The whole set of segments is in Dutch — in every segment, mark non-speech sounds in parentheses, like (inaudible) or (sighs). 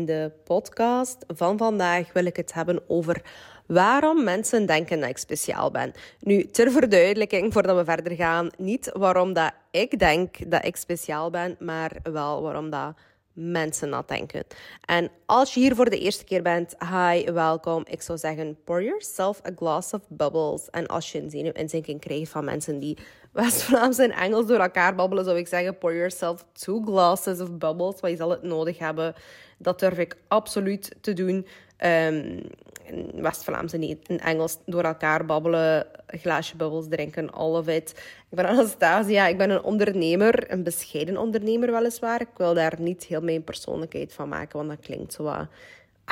in de podcast van vandaag wil ik het hebben over waarom mensen denken dat ik speciaal ben. Nu, ter verduidelijking, voordat we verder gaan, niet waarom dat ik denk dat ik speciaal ben, maar wel waarom dat mensen dat denken. En als je hier voor de eerste keer bent, hi, welkom. Ik zou zeggen, pour yourself a glass of bubbles. En als je een zenuwinzinking krijgt van mensen die West-Vlaams en Engels door elkaar babbelen, zou ik zeggen, pour yourself two glasses of bubbles, want je zal het nodig hebben. Dat durf ik absoluut te doen. Um, West-Vlaams en Engels door elkaar babbelen, glaasje bubbels drinken, all of it. Ik ben (laughs) Anastasia, ik ben een ondernemer, een bescheiden ondernemer weliswaar. Ik wil daar niet heel mijn persoonlijkheid van maken, want dat klinkt zo...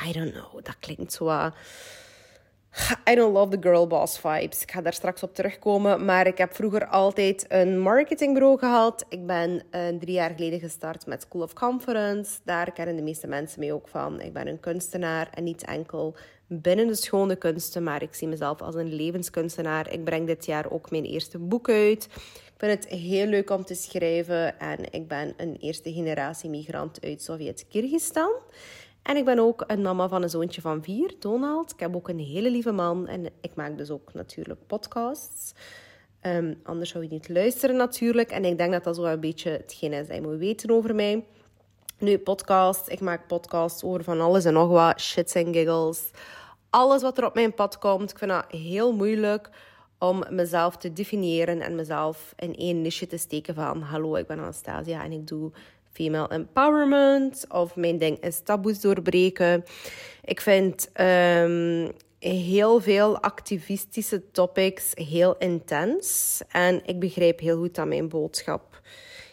I don't know, dat klinkt zo... I don't love the girl boss vibes. Ik ga daar straks op terugkomen. Maar ik heb vroeger altijd een marketingbureau gehad. Ik ben uh, drie jaar geleden gestart met School of Conference. Daar kennen de meeste mensen mij ook van. Ik ben een kunstenaar en niet enkel binnen de schone kunsten, maar ik zie mezelf als een levenskunstenaar. Ik breng dit jaar ook mijn eerste boek uit. Ik vind het heel leuk om te schrijven en ik ben een eerste generatie migrant uit Sovjet-Kyrgyzstan. En ik ben ook een mama van een zoontje van vier, Donald. Ik heb ook een hele lieve man en ik maak dus ook natuurlijk podcasts. Um, anders zou je niet luisteren natuurlijk. En ik denk dat dat zo een beetje hetgeen is dat je moet weten over mij. Nu, podcast. Ik maak podcasts over van alles en nog wat. Shits en giggles. Alles wat er op mijn pad komt. Ik vind dat heel moeilijk om mezelf te definiëren en mezelf in één niche te steken van hallo, ik ben Anastasia en ik doe female empowerment of mijn ding is taboes doorbreken. Ik vind um, heel veel activistische topics heel intens en ik begrijp heel goed dat mijn boodschap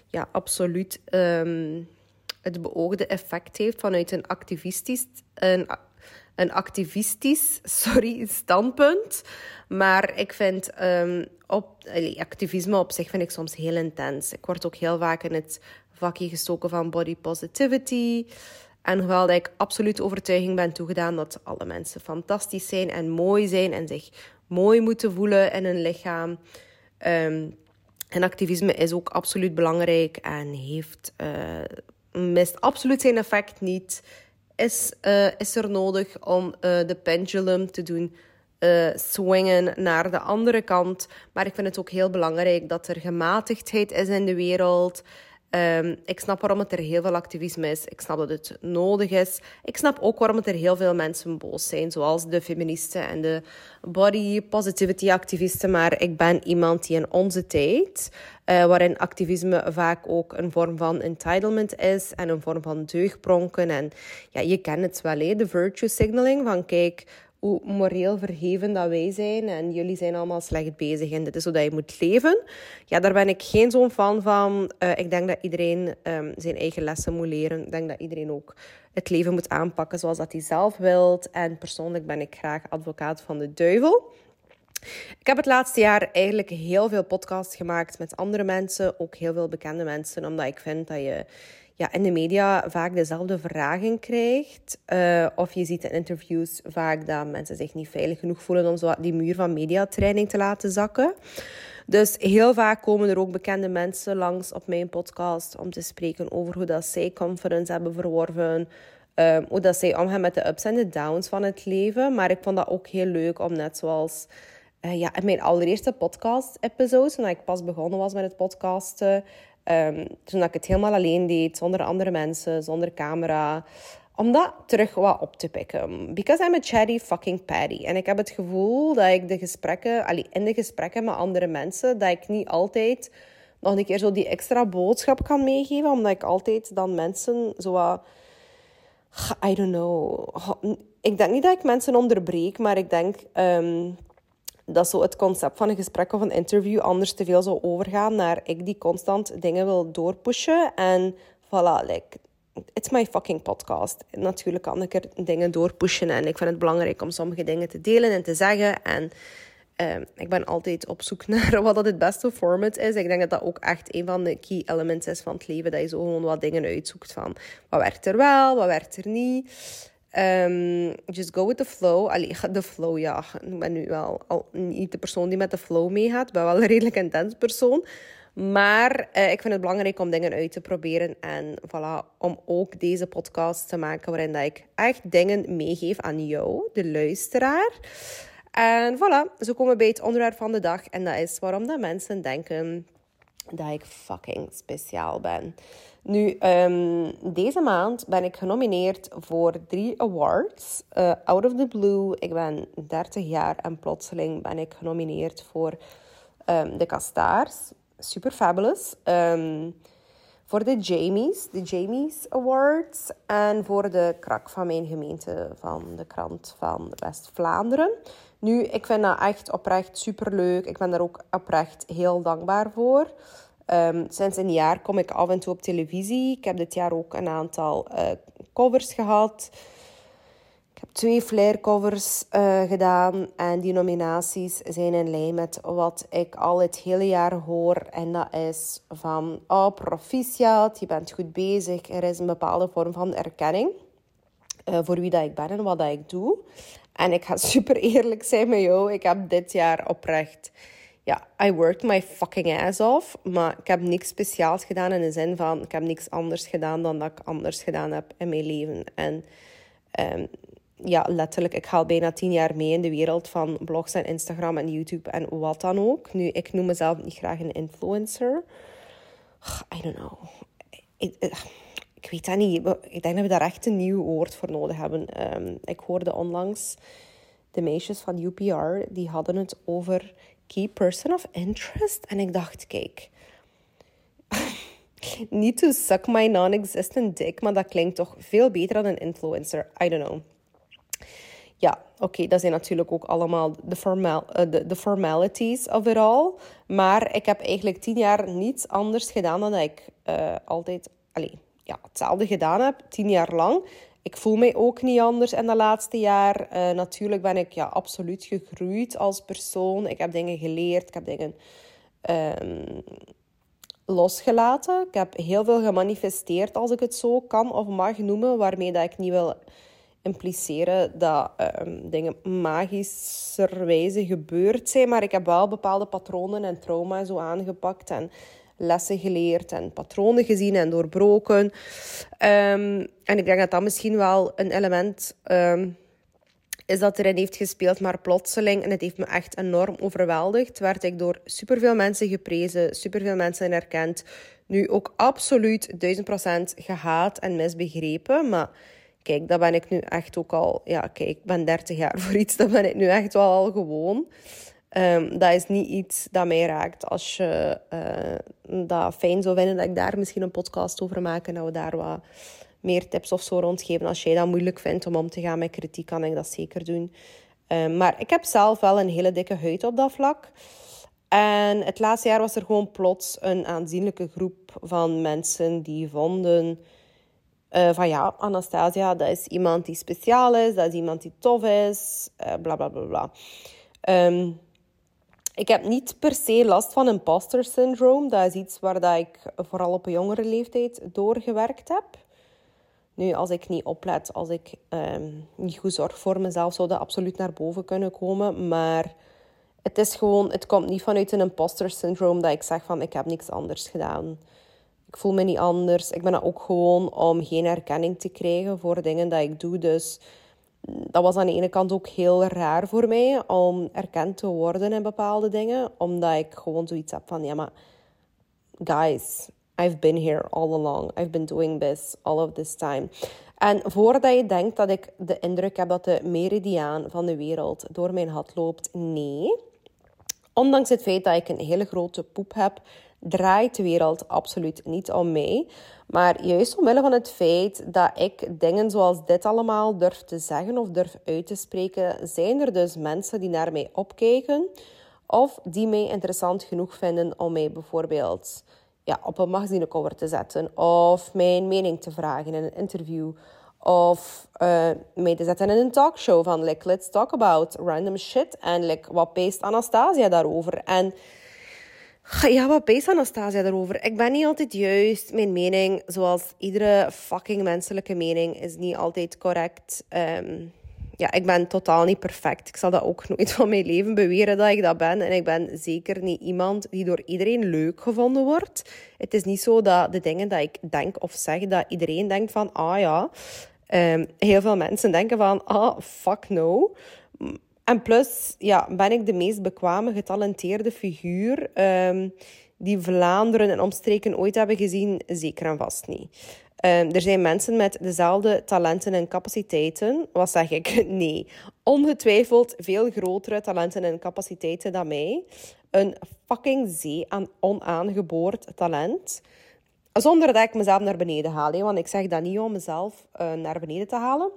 ja, absoluut um, het beoogde effect heeft vanuit een activistisch, een, een activistisch (laughs) sorry, standpunt. Maar ik vind um, op, activisme op zich vind ik soms heel intens. Ik word ook heel vaak in het vakje gestoken van body positivity. En hoewel ik absoluut overtuiging ben toegedaan dat alle mensen fantastisch zijn en mooi zijn en zich mooi moeten voelen in hun lichaam. Um, en activisme is ook absoluut belangrijk en heeft uh, mist absoluut zijn effect niet. Is, uh, is er nodig om uh, de pendulum te doen swingen naar de andere kant. Maar ik vind het ook heel belangrijk dat er gematigdheid is in de wereld. Um, ik snap waarom het er heel veel activisme is. Ik snap dat het nodig is. Ik snap ook waarom het er heel veel mensen boos zijn, zoals de feministen en de body positivity activisten. Maar ik ben iemand die in onze tijd, uh, waarin activisme vaak ook een vorm van entitlement is en een vorm van deugdpronken. En ja, je kent het wel, de virtue signaling van kijk hoe moreel verheven dat wij zijn en jullie zijn allemaal slecht bezig en dit is hoe dat je moet leven. Ja, daar ben ik geen zo'n fan van. Uh, ik denk dat iedereen um, zijn eigen lessen moet leren. Ik denk dat iedereen ook het leven moet aanpakken zoals dat hij zelf wilt. En persoonlijk ben ik graag advocaat van de duivel. Ik heb het laatste jaar eigenlijk heel veel podcasts gemaakt met andere mensen, ook heel veel bekende mensen, omdat ik vind dat je ja, in de media vaak dezelfde vragen krijgt. Uh, of je ziet in interviews vaak dat mensen zich niet veilig genoeg voelen om zo die muur van mediatraining te laten zakken. Dus heel vaak komen er ook bekende mensen langs op mijn podcast om te spreken over hoe dat zij confidence hebben verworven. Um, hoe dat zij omgaan met de ups en de downs van het leven. Maar ik vond dat ook heel leuk om net zoals uh, ja, in mijn allereerste podcast-episode, toen ik pas begonnen was met het podcasten, Um, toen ik het helemaal alleen deed, zonder andere mensen, zonder camera. Om dat terug wat op te pikken. Because I'm a chatty fucking patty. En ik heb het gevoel dat ik de gesprekken, allee, in de gesprekken met andere mensen, dat ik niet altijd nog een keer zo die extra boodschap kan meegeven. Omdat ik altijd dan mensen zo. I don't know. Ik denk niet dat ik mensen onderbreek, maar ik denk... Um, dat zo het concept van een gesprek of een interview anders te veel zou overgaan naar ik die constant dingen wil doorpushen. En voilà, like, it's my fucking podcast. Natuurlijk kan ik er dingen doorpushen en ik vind het belangrijk om sommige dingen te delen en te zeggen. En uh, ik ben altijd op zoek (laughs) naar wat dat het beste format is. Ik denk dat dat ook echt een van de key elements is van het leven. Dat je zo gewoon wat dingen uitzoekt van wat werkt er wel, wat werkt er niet. Um, just go with the flow. Allee, de flow, ja. Ik ben nu wel niet de persoon die met de flow meegaat. Ik ben wel een redelijk intens persoon. Maar uh, ik vind het belangrijk om dingen uit te proberen. En voilà, om ook deze podcast te maken waarin dat ik echt dingen meegeef aan jou, de luisteraar. En voilà, zo komen we bij het onderwerp van de dag. En dat is waarom dat mensen denken dat ik fucking speciaal ben. Nu, um, deze maand ben ik genomineerd voor drie awards. Uh, out of the blue. Ik ben 30 jaar en plotseling ben ik genomineerd voor um, de Castaars. Super fabulous. Um, voor de Jamies, de Jamies Awards. En voor de krak van mijn gemeente van de krant van West-Vlaanderen. Nu, ik vind dat echt oprecht super leuk. Ik ben daar ook oprecht heel dankbaar voor. Um, sinds een jaar kom ik af en toe op televisie. Ik heb dit jaar ook een aantal uh, covers gehad. Twee flaircovers uh, gedaan. En die nominaties zijn in lijn met wat ik al het hele jaar hoor. En dat is van, oh proficiat, je bent goed bezig. Er is een bepaalde vorm van erkenning. Uh, voor wie dat ik ben en wat dat ik doe. En ik ga (laughs) super eerlijk zijn met jou. Ik heb dit jaar oprecht ja, I worked my fucking ass off. Maar ik heb niks speciaals gedaan in de zin van... Ik heb niks anders gedaan dan dat ik anders gedaan heb in mijn leven. En um, ja, letterlijk, ik ga al bijna tien jaar mee in de wereld van blogs en Instagram en YouTube en wat dan ook. Nu, ik noem mezelf niet graag een influencer. I don't know. Ik, eh, weet dat niet. Ik denk dat we daar echt een nieuw woord voor nodig hebben. Um, ik hoorde onlangs de meisjes van UPR, die hadden het over key person of interest. En ik dacht, kijk, (laughs) niet to suck my non-existent dick, maar dat klinkt toch veel beter dan een influencer. I don't know. Ja, oké, dat zijn natuurlijk ook allemaal de, formal, uh, de, formalities of it all. Maar ik heb eigenlijk tien jaar niets anders gedaan dan dat ik uh, altijd allez, ja, hetzelfde gedaan heb, tien jaar lang. Ik voel mij ook niet anders in de laatste jaar. Uh, natuurlijk ben ik ja, absoluut gegroeid als persoon. Ik heb dingen geleerd, ik heb dingen um, losgelaten. Ik heb heel veel gemanifesteerd, als ik het zo kan of mag noemen, waarmee dat ik niet wil impliceren dat um, dingen magischerwijze gebeurd zijn. Maar ik heb wel bepaalde patronen en trauma zo aangepakt en lessen geleerd en patronen gezien en doorbroken. Um, en ik denk dat dat misschien wel een element um, is dat erin heeft gespeeld, maar plotseling, en het heeft me echt enorm overweldigd, werd ik door superveel mensen geprezen, superveel mensen erkend. Nu ook absoluut 1000% gehaat en misbegrepen, maar kijk, dat ben ik nu echt ook al, ja, kijk, ik ben 30 jaar (laughs) voor iets, dat ben ik nu echt wel al gewoon. Um, dat is niet iets dat mij raakt. Als je uh, dat fijn zou vinden, dat ik daar misschien een podcast over maak en dat we daar wat meer tips of zo rondgeven. Als jij dat moeilijk vindt om om te gaan met kritiek, kan ik dat zeker doen. Um, maar ik heb zelf wel een hele dikke huid op dat vlak. En het laatste jaar was er gewoon plots een aanzienlijke groep van mensen die vonden... Uh, van ja, Anastasia, dat is iemand die speciaal is, dat is iemand die tof is, uh, bla bla bla. Um, ik heb niet per se last van imposter syndroom. Dat is iets waar dat ik vooral op een jongere leeftijd doorgewerkt heb. Nu, als ik niet oplet, als ik um, niet goed zorg voor mezelf, zou dat absoluut naar boven kunnen komen. Maar het is gewoon, het komt niet vanuit een imposter syndroom dat ik zeg van ik heb niks anders gedaan. Ik voel me niet anders. Ik ben dat ook gewoon om geen erkenning te krijgen voor dingen dat ik doe. Dus dat was aan de ene kant ook heel raar voor mij om erkend te worden in bepaalde dingen. Omdat ik gewoon zoiets heb van, ja maar, guys, I've been here all along. I've been doing this all of this time. En voordat je denkt dat ik de indruk heb dat de meridiaan van de wereld door mijn had loopt, nee. Ondanks het feit dat ik een hele grote poep heb, draait de wereld absoluut niet om mij. Maar juist omwille van het feit dat ik dingen zoals dit allemaal durf te zeggen of durf uit te spreken, zijn er dus mensen die naar mij opkijken of die mij interessant genoeg vinden om mij bijvoorbeeld ja, op een magazinecover te zetten of mijn mening te vragen in een interview of uh, mee te zetten in een talkshow van like, let's talk about random shit en like, wat peest Anastasia daarover en ja, wat pees Anastasia daarover? Ik ben niet altijd juist. Mijn mening, zoals iedere fucking menselijke mening, is niet altijd correct. Um, ja, ik ben totaal niet perfect. Ik zal dat ook (laughs) nooit van mijn leven beweren dat ik dat ben. En ik ben zeker niet iemand die door iedereen leuk gevonden wordt. Het is niet zo dat de dingen dat ik denk of zeg, dat iedereen denkt van, ah ja. Um, heel veel mensen denken van, ah, fuck no. En plus, ja, ben ik de meest bekwame, getalenteerde figuur um, die Vlaanderen en omstreken ooit hebben gezien? Zeker en vast niet. Um, er zijn mensen met dezelfde talenten en capaciteiten. Wat zeg ik? (laughs) Nee. Ongetwijfeld veel grotere talenten en capaciteiten dan mij. Een fucking zee aan onaangeboord talent. Zonder dat ik mezelf naar beneden haal. Want ik zeg dat niet om mezelf uh, naar beneden te halen.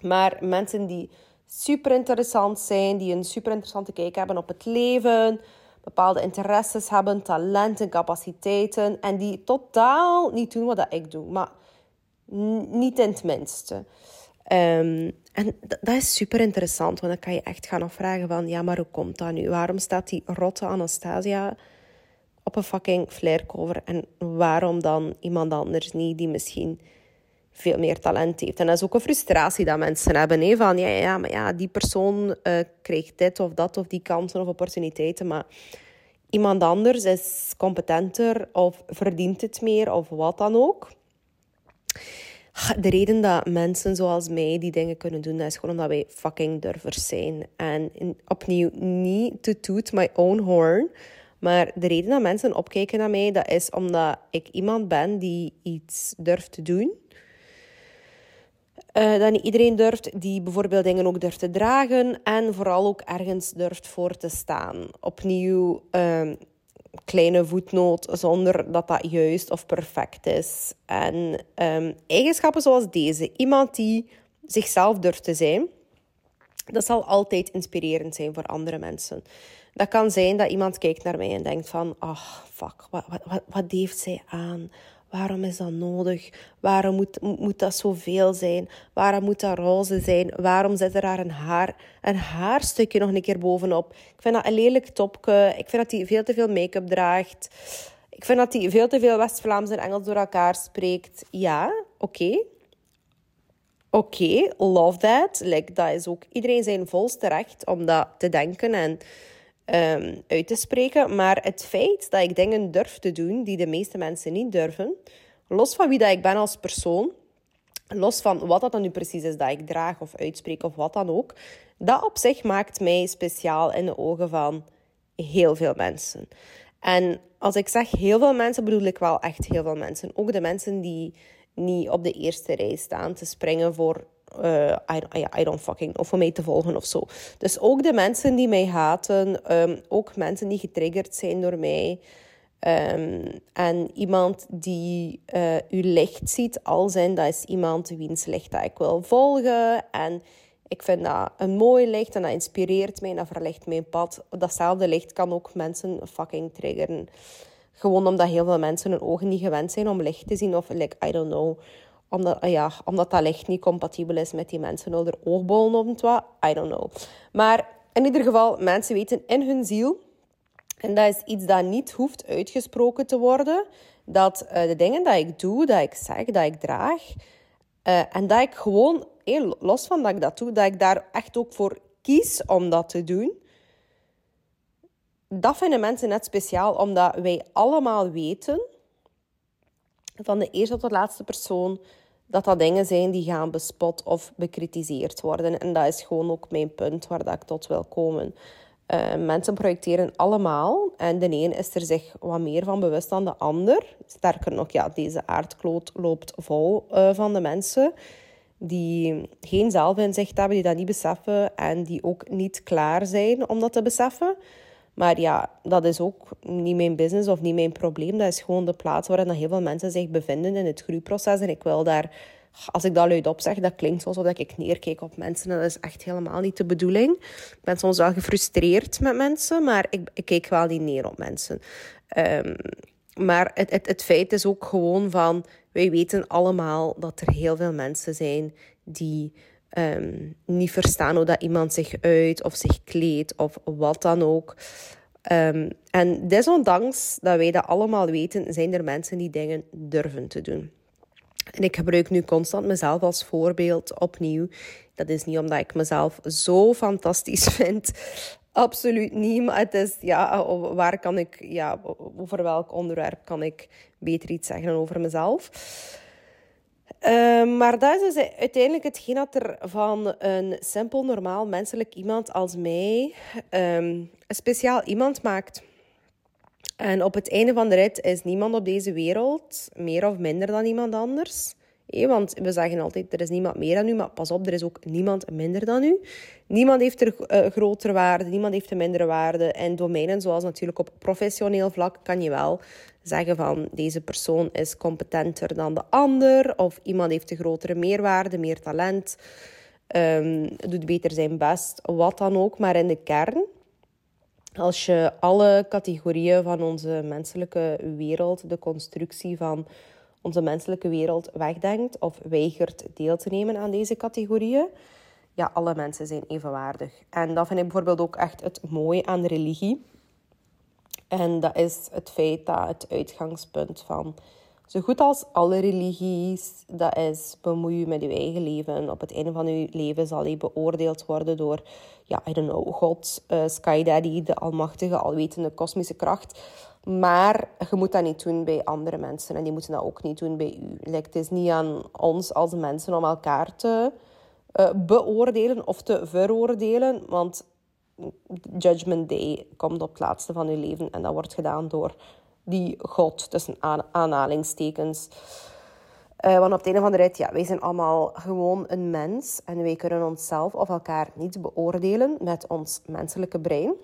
Maar mensen die super interessant zijn, die een super interessante kijk hebben op het leven, bepaalde interesses hebben, talenten, capaciteiten en die totaal niet doen wat ik doe, maar niet in het minste. Um, en dat is super interessant, want dan kan je echt gaan afvragen van, ja, maar hoe komt dat nu? Waarom staat die rotte Anastasia op een fucking flaircover en waarom dan iemand anders niet die misschien veel meer talent heeft. En dat is ook een frustratie dat mensen hebben. Van ja, ja, maar ja, die persoon uh, krijgt dit of dat of die kansen of opportuniteiten. Maar iemand anders is competenter of verdient het meer of wat dan ook. De reden dat mensen zoals mij die dingen kunnen doen, dat is gewoon omdat wij fucking durvers zijn. En opnieuw, niet to toot my own horn. Maar de reden dat mensen opkijken naar mij, dat is omdat ik iemand ben die iets durft te doen uh, dat niet iedereen durft, die bijvoorbeeld dingen ook durft te dragen en vooral ook ergens durft voor te staan. Opnieuw, uh, kleine voetnoot, zonder dat dat juist of perfect is. En um, eigenschappen zoals deze, iemand die zichzelf durft te zijn, dat zal altijd inspirerend zijn voor andere mensen. Dat kan zijn dat iemand kijkt naar mij en denkt van, ach, fuck, wat, wat, wat heeft zij aan? Waarom is dat nodig? Waarom moet, moet dat zoveel zijn? Waarom moet dat roze zijn? Waarom zit er daar een, haar, een haarstukje nog een keer bovenop? Ik vind dat een lelijk topje. Ik vind dat hij veel te veel make-up draagt. Ik vind dat hij veel te veel West-Vlaams en Engels door elkaar spreekt. Ja, oké. Oké, love that. Like, dat is ook iedereen zijn volste recht om dat te denken en um, uit te spreken. Maar het feit dat ik dingen durf te doen die de meeste mensen niet durven, los van wie dat ik ben als persoon, los van wat dat dan nu precies is dat ik draag of uitspreek of wat dan ook, dat op zich maakt mij speciaal in de ogen van heel veel mensen. En als ik zeg heel veel mensen, bedoel ik wel echt heel veel mensen. Ook de mensen die niet op de eerste rij staan te springen voor uh, I, don't fucking of voor mij te volgen of zo. Dus ook de mensen die mij haten, um, ook mensen die getriggerd zijn door mij. Um, en iemand die uh, uw licht ziet, al zijn dat is iemand wiens licht dat ik wil volgen. En ik vind dat een mooi licht en dat inspireert mij en dat verlicht mijn pad. Datzelfde licht kan ook mensen fucking triggeren. Gewoon omdat heel veel mensen hun ogen niet gewend zijn om licht te zien of like, I don't know omdat, ah ja, omdat dat licht niet compatibel is met die mensen onder oogbollen of wat. I don't know. Maar in ieder geval, mensen weten in hun ziel, en dat is iets dat niet hoeft uitgesproken te worden, dat uh, de dingen dat ik doe, dat ik zeg, dat ik draag, uh, en dat ik gewoon, hey, los van dat ik dat doe, dat ik daar echt ook voor kies om dat te doen, dat vinden mensen net speciaal, omdat wij allemaal weten, van de eerste tot de laatste persoon, dat dat dingen zijn die gaan bespot of bekritiseerd worden. En dat is gewoon ook mijn punt waar dat ik tot wil komen. Uh, mensen projecteren allemaal en de een is er zich wat meer van bewust dan de ander. Sterker nog, ja, deze aardkloot loopt vol uh, van de mensen die geen zelfinzicht hebben, die dat niet beseffen en die ook niet klaar zijn om dat te beseffen. Maar ja, dat is ook niet mijn business of niet mijn probleem. Dat is gewoon de plaats waarin heel veel mensen zich bevinden in het groeiproces. En ik wil daar, als ik dat luidop zeg, dat klinkt alsof ik neerkijk op mensen. Dat is echt helemaal niet de bedoeling. Ik ben soms wel gefrustreerd met mensen, maar ik, ik kijk wel niet neer op mensen. Um, maar het, het, het feit is ook gewoon van, wij weten allemaal dat er heel veel mensen zijn die um, niet verstaan hoe dat iemand zich uit of zich kleedt of wat dan ook. Um, en desondanks dat wij dat allemaal weten, zijn er mensen die dingen durven te doen. En ik gebruik nu constant mezelf als voorbeeld opnieuw. Dat is niet omdat ik mezelf zo fantastisch (laughs) vind. Absoluut niet. Maar het is, ja, waar kan ik, ja, over welk onderwerp kan ik beter iets zeggen over mezelf? Ehm, maar dat is dus uiteindelijk hetgeen dat er van een simpel, normaal, menselijk iemand als mij um, een speciaal iemand maakt. En op het einde van de rit is niemand op deze wereld meer of minder dan iemand anders. Want we zeggen altijd, er is niemand meer dan u, maar pas op, er is ook niemand minder dan u. Niemand heeft er uh, grotere waarde, niemand heeft een mindere waarde. En domeinen, zoals natuurlijk op professioneel vlak, kan je wel zeggen van deze persoon is competenter dan de ander, of iemand heeft een grotere meerwaarde, meer talent, um, doet beter zijn best, wat dan ook. Maar in de kern als je alle categorieën van onze menselijke wereld, de constructie van onze menselijke wereld wegdenkt of weigert deel te nemen aan deze categorieën, ja, alle mensen zijn evenwaardig. En dat vind ik bijvoorbeeld ook echt het mooie aan religie. En dat is het feit dat het uitgangspunt van zo goed als alle religies, dat is bemoei je met je eigen leven. Op het einde van je leven zal je beoordeeld worden door, ja, I don't know, God, uh, Sky Daddy, de almachtige, alwetende kosmische kracht. Maar je moet dat niet doen bij andere mensen en die moeten dat ook niet doen bij u. Het is niet aan ons als mensen om elkaar te uh, beoordelen of te veroordelen, want Judgment Day komt op het laatste van je leven en dat wordt gedaan door die God, tussen aanhalingstekens. Uh, want op het einde van de rit, ja, wij zijn allemaal gewoon een mens. En wij kunnen onszelf of elkaar niet beoordelen met ons menselijke brein.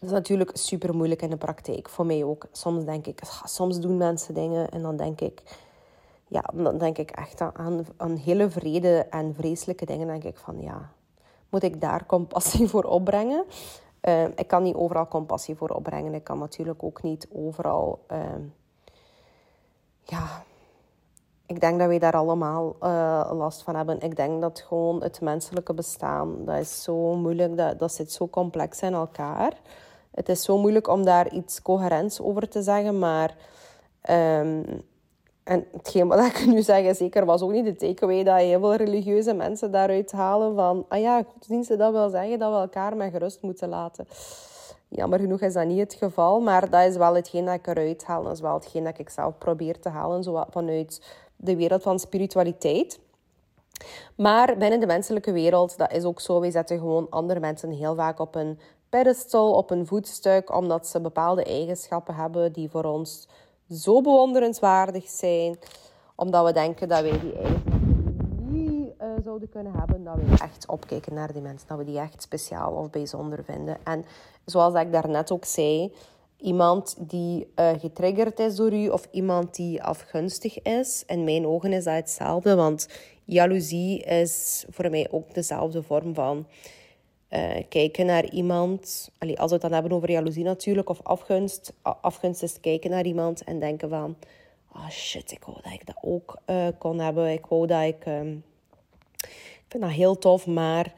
Dat is natuurlijk super moeilijk in de praktijk. Voor mij ook. Soms denk ik, soms doen mensen dingen en dan denk ik, ja, dan denk ik echt aan, aan hele vrede en vreselijke dingen. denk ik van, ja, moet ik daar compassie (laughs) voor opbrengen? Uh, ik kan niet overal compassie voor opbrengen. Ik kan natuurlijk ook niet overal. Uh, ja, ik denk dat wij daar allemaal uh, last van hebben. Ik denk dat gewoon het menselijke bestaan, dat is zo moeilijk, dat, dat zit zo complex in elkaar. Het is zo moeilijk om daar iets coherents over te zeggen, maar um, en hetgeen wat ik (laughs) nu zeg, zeker was ook niet de takeaway dat heel veel religieuze mensen daaruit halen van, ah ja, godsdiensten, dat wil zeggen dat we elkaar met gerust moeten laten. Jammer genoeg is dat niet het geval, maar dat is wel hetgeen dat ik eruit haal. Dat is wel hetgeen dat ik zelf probeer te halen, zo vanuit de wereld van spiritualiteit. Maar binnen de menselijke wereld, dat is ook zo. Wij zetten gewoon andere mensen heel vaak op een op een voetstuk, omdat ze bepaalde eigenschappen hebben die voor ons zo bewonderenswaardig zijn, omdat we denken dat wij die eigenschappen niet uh, zouden kunnen hebben, dat we echt opkijken naar die mensen, dat we die echt speciaal of bijzonder vinden. En zoals ik daarnet ook zei, iemand die uh, getriggerd is door u of iemand die afgunstig is, in mijn ogen is dat hetzelfde, want jaloezie is voor mij ook dezelfde vorm van uh, kijken naar iemand. Allee, als we het dan hebben over jaloezie natuurlijk, of afgunst. Afgunst is kijken naar iemand en denken van... Oh shit, ik wou dat ik dat ook uh, kon hebben. Ik wou dat ik... Um, ik vind dat heel tof, maar...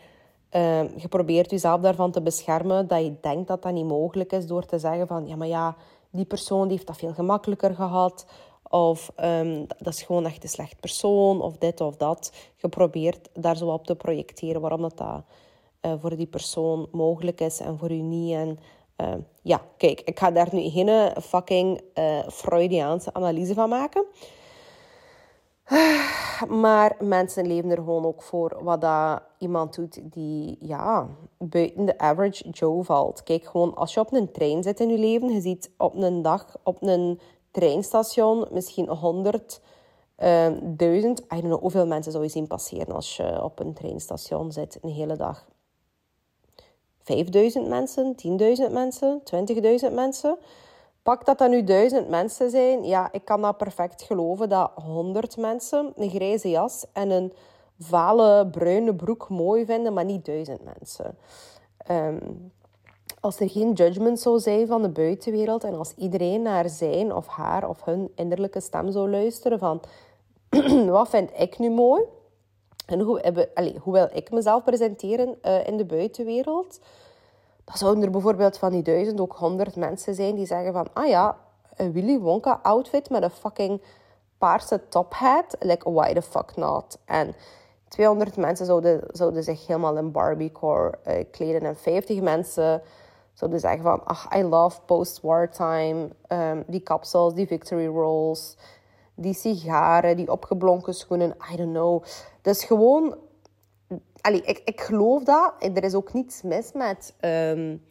Uh, je probeert jezelf daarvan te beschermen dat je denkt dat dat niet mogelijk is door te zeggen van ja, maar ja, die persoon heeft dat veel gemakkelijker gehad. Of um, dat is gewoon echt een slecht persoon, of dit of dat. Je probeert daar zo op te projecteren waarom dat, dat uh, voor die persoon mogelijk is en voor u niet. En uh, ja, kijk, ik ga daar nu geen fucking uh, Freudiaanse analyse van maken. (sighs) Maar mensen leven er gewoon ook voor wat dat iemand doet die ja, buiten de average Joe valt. Kijk, gewoon als je op een trein zit in je leven, je ziet op een dag op een treinstation misschien 100, duizend, I don't know, hoeveel mensen zou je zien passeren als je op een treinstation zit een hele dag. 5000 mensen, 10.000 mensen, 20.000 mensen. Pak dat dat nu 1000 mensen zijn. Ja, ik kan dat perfect geloven dat 100 mensen een grijze jas en een vale bruine broek mooi vinden, maar niet 1000 mensen. Ehm, als er geen judgment zou zijn van de buitenwereld en als iedereen naar zijn of haar of hun innerlijke stem zou luisteren van (clears throat) wat vind ik nu mooi? En hoe, wil ik mezelf presenteren uh, in de buitenwereld? Dan zouden er bijvoorbeeld van die duizend ook honderd mensen zijn die zeggen van... Ah ja, een Willy Wonka outfit met een fucking paarse top hat, like why the fuck not? En 200 mensen zouden, zouden zich helemaal in Barbiecore uh, kleden en 50 mensen zouden zeggen van, ach, I love post-wartime, um, die kapsels, die victory rolls, die sigaren, die opgeblonken schoenen, I don't know. Dus gewoon, allee, ik, ik geloof dat. Er is ook niets mis met um,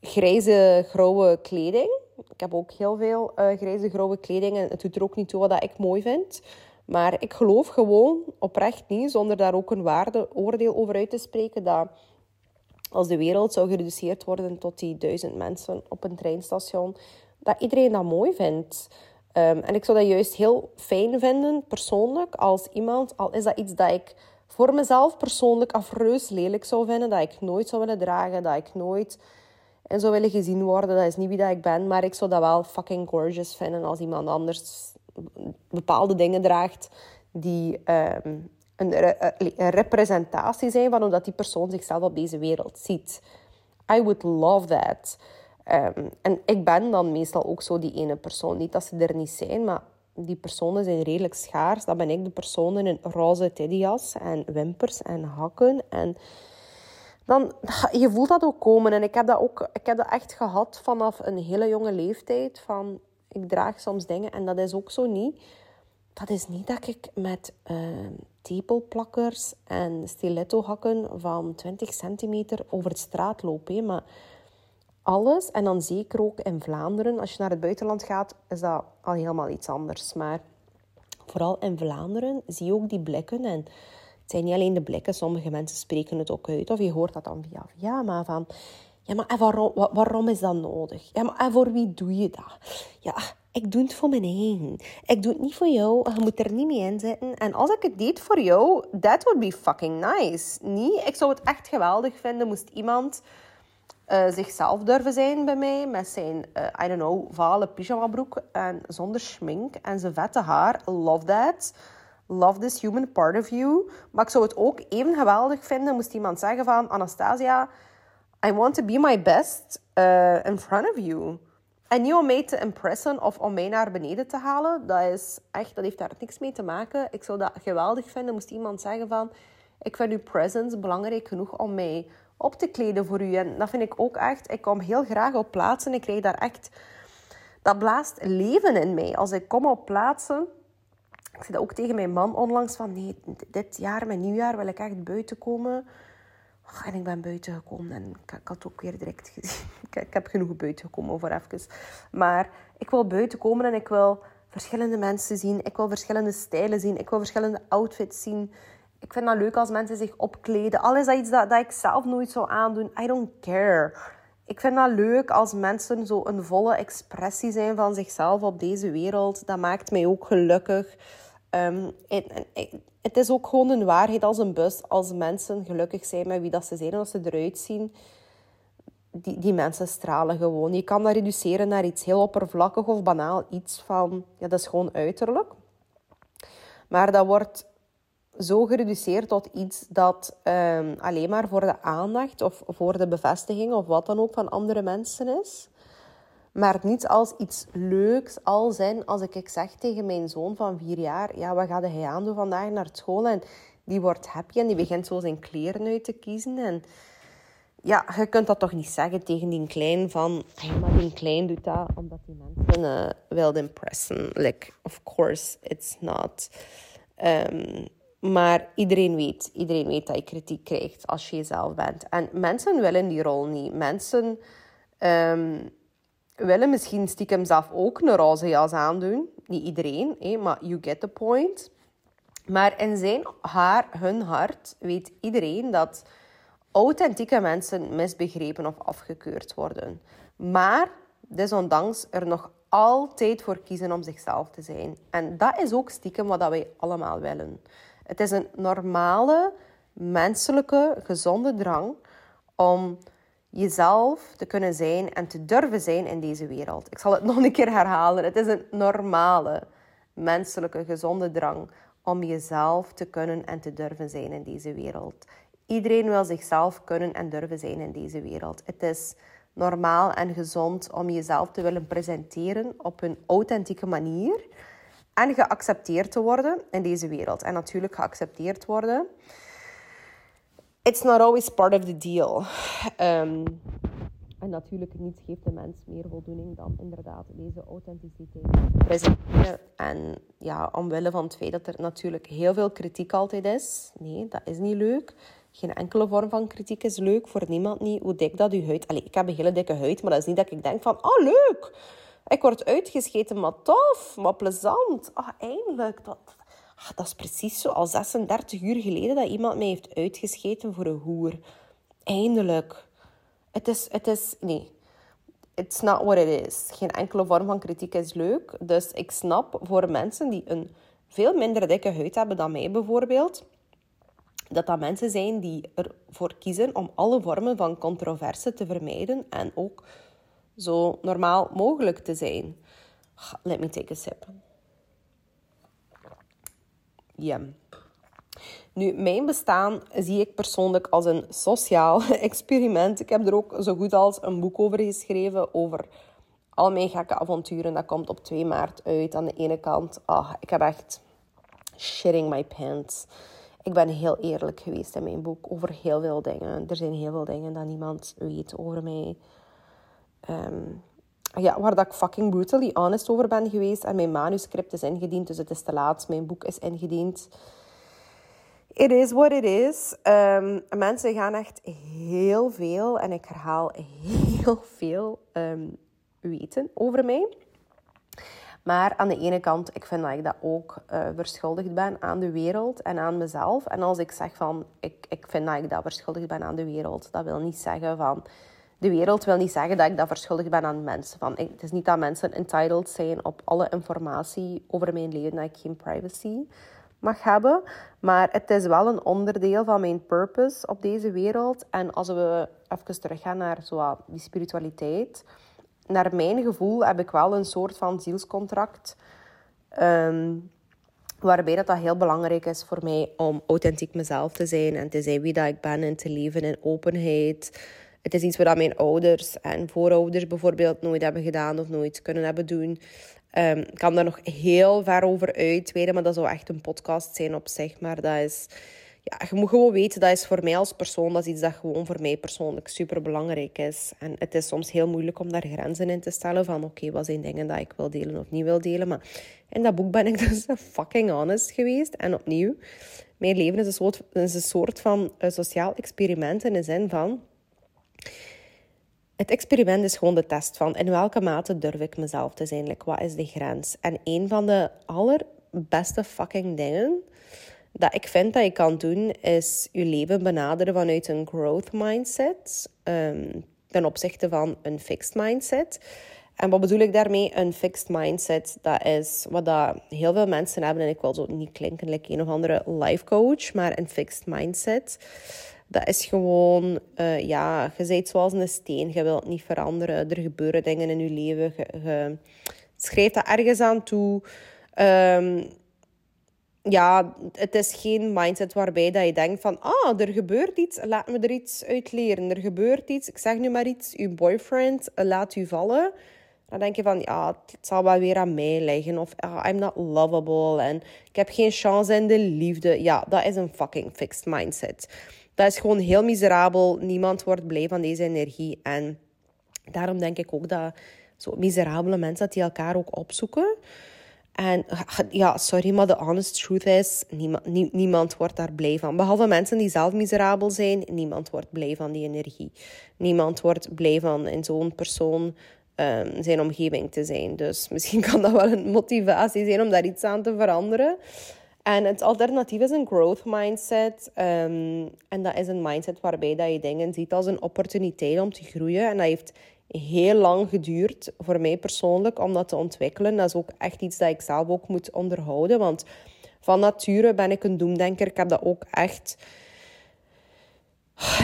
grijze, grauwe kleding. Ik heb ook heel veel uh, grijze, grauwe kleding en het doet er ook niet toe wat ik mooi vind. Maar ik geloof gewoon oprecht niet, zonder daar ook een waardeoordeel over uit te spreken, dat als de wereld zou gereduceerd worden tot die duizend mensen op een treinstation, dat iedereen dat mooi vindt. Um, en ik zou dat juist heel fijn vinden, persoonlijk, als iemand, al is dat iets dat ik voor mezelf persoonlijk afreus lelijk zou vinden, dat ik nooit zou willen dragen, dat ik nooit en zou willen gezien worden. Dat is niet wie dat ik ben, maar ik zou dat wel fucking gorgeous vinden als iemand anders bepaalde dingen draagt die um, een, een, representatie zijn van hoe dat die persoon zichzelf op deze wereld ziet. I would love that. Um, en ik ben dan meestal ook zo die ene persoon. Niet dat ze er niet zijn, maar die personen zijn redelijk schaars. Dan ben ik de persoon in roze teddyjas en wimpers en hakken. En dan, je voelt dat ook komen. En ik heb dat ook ik heb dat echt gehad vanaf een hele jonge leeftijd. Van, ik draag soms dingen en dat is ook zo niet. Dat is niet dat ik met uh, tepelplakkers en stilettohakken van 20 centimeter over de straat loop. Hè. Maar alles, en dan zeker ook in Vlaanderen, als je naar het buitenland gaat, is dat al helemaal iets anders. Maar vooral in Vlaanderen zie je ook die blikken. En het zijn niet alleen de blikken, sommige mensen spreken het ook uit. Of je hoort dat dan via ja, maar van... Ja, maar en waarom, is dat nodig? Ja, maar en voor wie doe je dat? Ja, ik doe het voor mijn eigen. Ik doe het niet voor jou. Je moet er niet mee inzetten. En als ik het deed voor jou, that would be fucking nice. Niet? Ik zou het echt geweldig vinden moest iemand uh, zichzelf durven zijn bij mij. Met zijn, uh, I don't know, vale pyjamabroek en zonder schmink en zijn vette haar. Love that. Love this human part of you. Maar ik zou het ook even geweldig vinden moest iemand zeggen van... Anastasia, I want to be my best uh, in front of you. En niet om mij te impressen of om mij naar beneden te halen. Dat, is echt, dat heeft daar niks mee te maken. Ik zou dat geweldig vinden moest iemand zeggen van... Ik vind uw presence belangrijk genoeg om mij op te kleden voor u. En dat vind ik ook echt... Ik kom heel graag op plaatsen. Ik krijg daar echt... Dat blaast leven in mij. Als ik kom op plaatsen... Ik zei dat ook tegen mijn man onlangs van... Nee, dit jaar, mijn nieuwjaar, wil ik echt buiten komen. en ik ben buiten gekomen en ik, had ook weer direct (laughs) gezien. Ik, ik, heb genoeg buiten gekomen voor even. Maar ik wil buiten komen en ik wil verschillende mensen zien. Ik wil verschillende stijlen zien. Ik wil verschillende outfits zien. Ik vind dat leuk als mensen zich opkleden. Al is dat iets dat, dat ik zelf nooit zou aandoen. I don't care. Ik vind dat leuk als mensen zo een volle expressie zijn van zichzelf op deze wereld. Dat maakt mij ook gelukkig. Um, het is ook gewoon een waarheid als een bus. Als mensen gelukkig zijn met wie dat ze zijn en als ze eruit zien. Die, die mensen stralen gewoon. Je kan dat reduceren naar iets heel oppervlakkig of banaal. Iets van, ja, dat is gewoon uiterlijk. Maar dat wordt zo gereduceerd tot iets dat um, alleen maar voor de aandacht of voor de bevestiging of wat dan ook van andere mensen is. Maar niet als iets leuks al zijn als ik, zeg tegen mijn zoon van vier jaar: Ja, wat gaat hij aandoen vandaag naar school? En die wordt happy en die begint zo zijn kleren uit te kiezen. En ja, je kunt dat toch niet zeggen tegen die klein van... Hey, maar die klein doet dat omdat die mensen uh, wil impressen. Like, of course, it's not. Um, maar iedereen weet, iedereen weet dat je kritiek krijgt als je jezelf bent. En mensen willen die rol niet. Mensen um, willen misschien stiekem zelf ook een roze jas aandoen. Niet iedereen, hè, maar you get the point. Maar in zijn haar, hun hart weet iedereen dat authentieke mensen misbegrepen of afgekeurd worden. Maar desondanks er nog altijd voor kiezen om zichzelf te zijn. En dat is ook stiekem wat wij allemaal willen. Het is een normale, menselijke, gezonde drang om jezelf te kunnen zijn en te durven zijn in deze wereld. Ik zal het (laughs) nog een keer herhalen. Het is een normale, menselijke, gezonde drang om jezelf te kunnen en te durven zijn in deze wereld. Iedereen wil zichzelf kunnen en durven zijn in deze wereld. Het is normaal en gezond om jezelf te willen presenteren op een authentieke manier en geaccepteerd te worden in deze wereld. En natuurlijk geaccepteerd worden. It's not always part of the deal. Um, en natuurlijk niets geeft de mens meer voldoening dan inderdaad deze authenticiteit presenteren. En ja, omwille van het feit dat er natuurlijk heel veel kritiek altijd is. Nee, dat is niet leuk. Geen enkele vorm van kritiek is leuk voor niemand niet. Hoe dik dat uw huid... Allee, ik heb een hele dikke huid, maar dat is niet dat ik denk van... Oh, leuk! Ik word uitgescheten, maar tof, maar plezant. Ah, eindelijk. Dat, ah, dat is precies zo al 36 uur geleden dat iemand mij heeft uitgescheten voor een hoer. Eindelijk. Het is, het is, nee. It's not what it is. Geen enkele vorm van kritiek is leuk. Dus ik snap voor mensen die een veel minder dikke huid hebben dan mij bijvoorbeeld, dat dat mensen zijn die ervoor kiezen om alle vormen van controverse te vermijden en ook zo normaal mogelijk te zijn. Let me take a sip. Ja. Nu, mijn bestaan zie ik persoonlijk als een sociaal (laughs) experiment. Ik heb er ook zo goed als een boek over geschreven, over al mijn gekke avonturen. Dat komt op 2 maart uit. Aan de ene kant, ah, ik heb echt shitting my pants. Ik ben heel eerlijk geweest in mijn boek over heel veel dingen. Er zijn heel veel dingen dat niemand weet over mij. Ehm, ja, waar dat ik fucking brutally honest over ben geweest. En mijn manuscript is ingediend, dus het is te laat. Mijn boek is ingediend. It is what it is. Um, mensen gaan echt heel veel, en ik herhaal heel veel, um, weten over mij. Maar aan de ene kant, ik vind dat ik dat ook uh, verschuldigd ben aan de wereld en aan mezelf. En als ik zeg van, ik, ik vind dat ik dat verschuldigd ben aan de wereld, dat wil niet zeggen van... De wereld wil niet zeggen dat ik dat verschuldigd ben aan mensen. Van, het is niet dat mensen entitled zijn op alle informatie over mijn leven, dat ik geen privacy mag hebben. Maar het is wel een onderdeel van mijn purpose op deze wereld. En als we even teruggaan naar zo die spiritualiteit. Naar mijn gevoel heb ik wel een soort van zielscontract. Um, waarbij dat, dat heel belangrijk is voor mij om authentiek mezelf te zijn. En te zijn wie dat ik ben en te leven in openheid. Het is iets wat mijn ouders en voorouders bijvoorbeeld nooit hebben gedaan of nooit kunnen hebben doen. Um, ik kan daar nog heel ver over uitweiden, maar dat zou echt een podcast zijn op zich. Maar dat is, ja, je moet gewoon weten, dat is voor mij als persoon, dat is iets dat gewoon voor mij persoonlijk super belangrijk is. En het is soms heel moeilijk om daar grenzen in te stellen van, oké, wat zijn dingen dat ik wil delen of niet wil delen. Maar in dat boek ben ik (laughs) dus fucking honest geweest. En opnieuw, mijn leven is een soort, is een soort van uh, sociaal experiment in de zin van het experiment is gewoon de test van in welke mate durf ik mezelf te zijn. Wat is de grens? En een van de allerbeste fucking dingen dat ik vind dat je kan doen, is je leven benaderen vanuit een growth mindset um, ten opzichte van een fixed mindset. En wat bedoel ik daarmee? Een fixed mindset, dat is wat dat heel veel mensen hebben. En ik wil zo niet klinken like een of andere life coach, maar een fixed mindset dat is gewoon, uh, ja, je bent zoals een steen. Je wilt niet veranderen. Er gebeuren dingen in je leven. Je, schrijft dat ergens aan toe. Um, ja, het is geen mindset waarbij dat je denkt van... Ah, er gebeurt iets, laat me er iets uit leren. Er gebeurt iets, ik zeg nu maar iets. Uw boyfriend laat u vallen. Dan denk je van, ja, het zal wel weer aan mij liggen. Of, ah, I'm not lovable. En ik heb geen chance in de liefde. Ja, dat is een fucking fixed mindset. Dat is gewoon heel miserabel. Niemand wordt blij van deze energie. En daarom denk ik ook dat zo miserabele mensen dat die elkaar ook opzoeken. En ja, sorry, maar de honest truth is, niemand, niemand wordt daar blij van. Behalve mensen die zelf miserabel zijn, niemand wordt blij van die energie. Niemand wordt blij van in zo'n persoon um, zijn omgeving te zijn. Dus misschien (laughs) kan dat wel een motivatie zijn om daar iets aan te veranderen. En het alternatief is een growth mindset. Ehm, en dat is een mindset waarbij dat je dingen ziet als een opportuniteit om te groeien. En dat heeft heel lang geduurd voor mij persoonlijk om dat te ontwikkelen. Dat is ook echt iets dat ik zelf ook moet onderhouden. Want van nature ben ik een doemdenker. Ik heb dat ook echt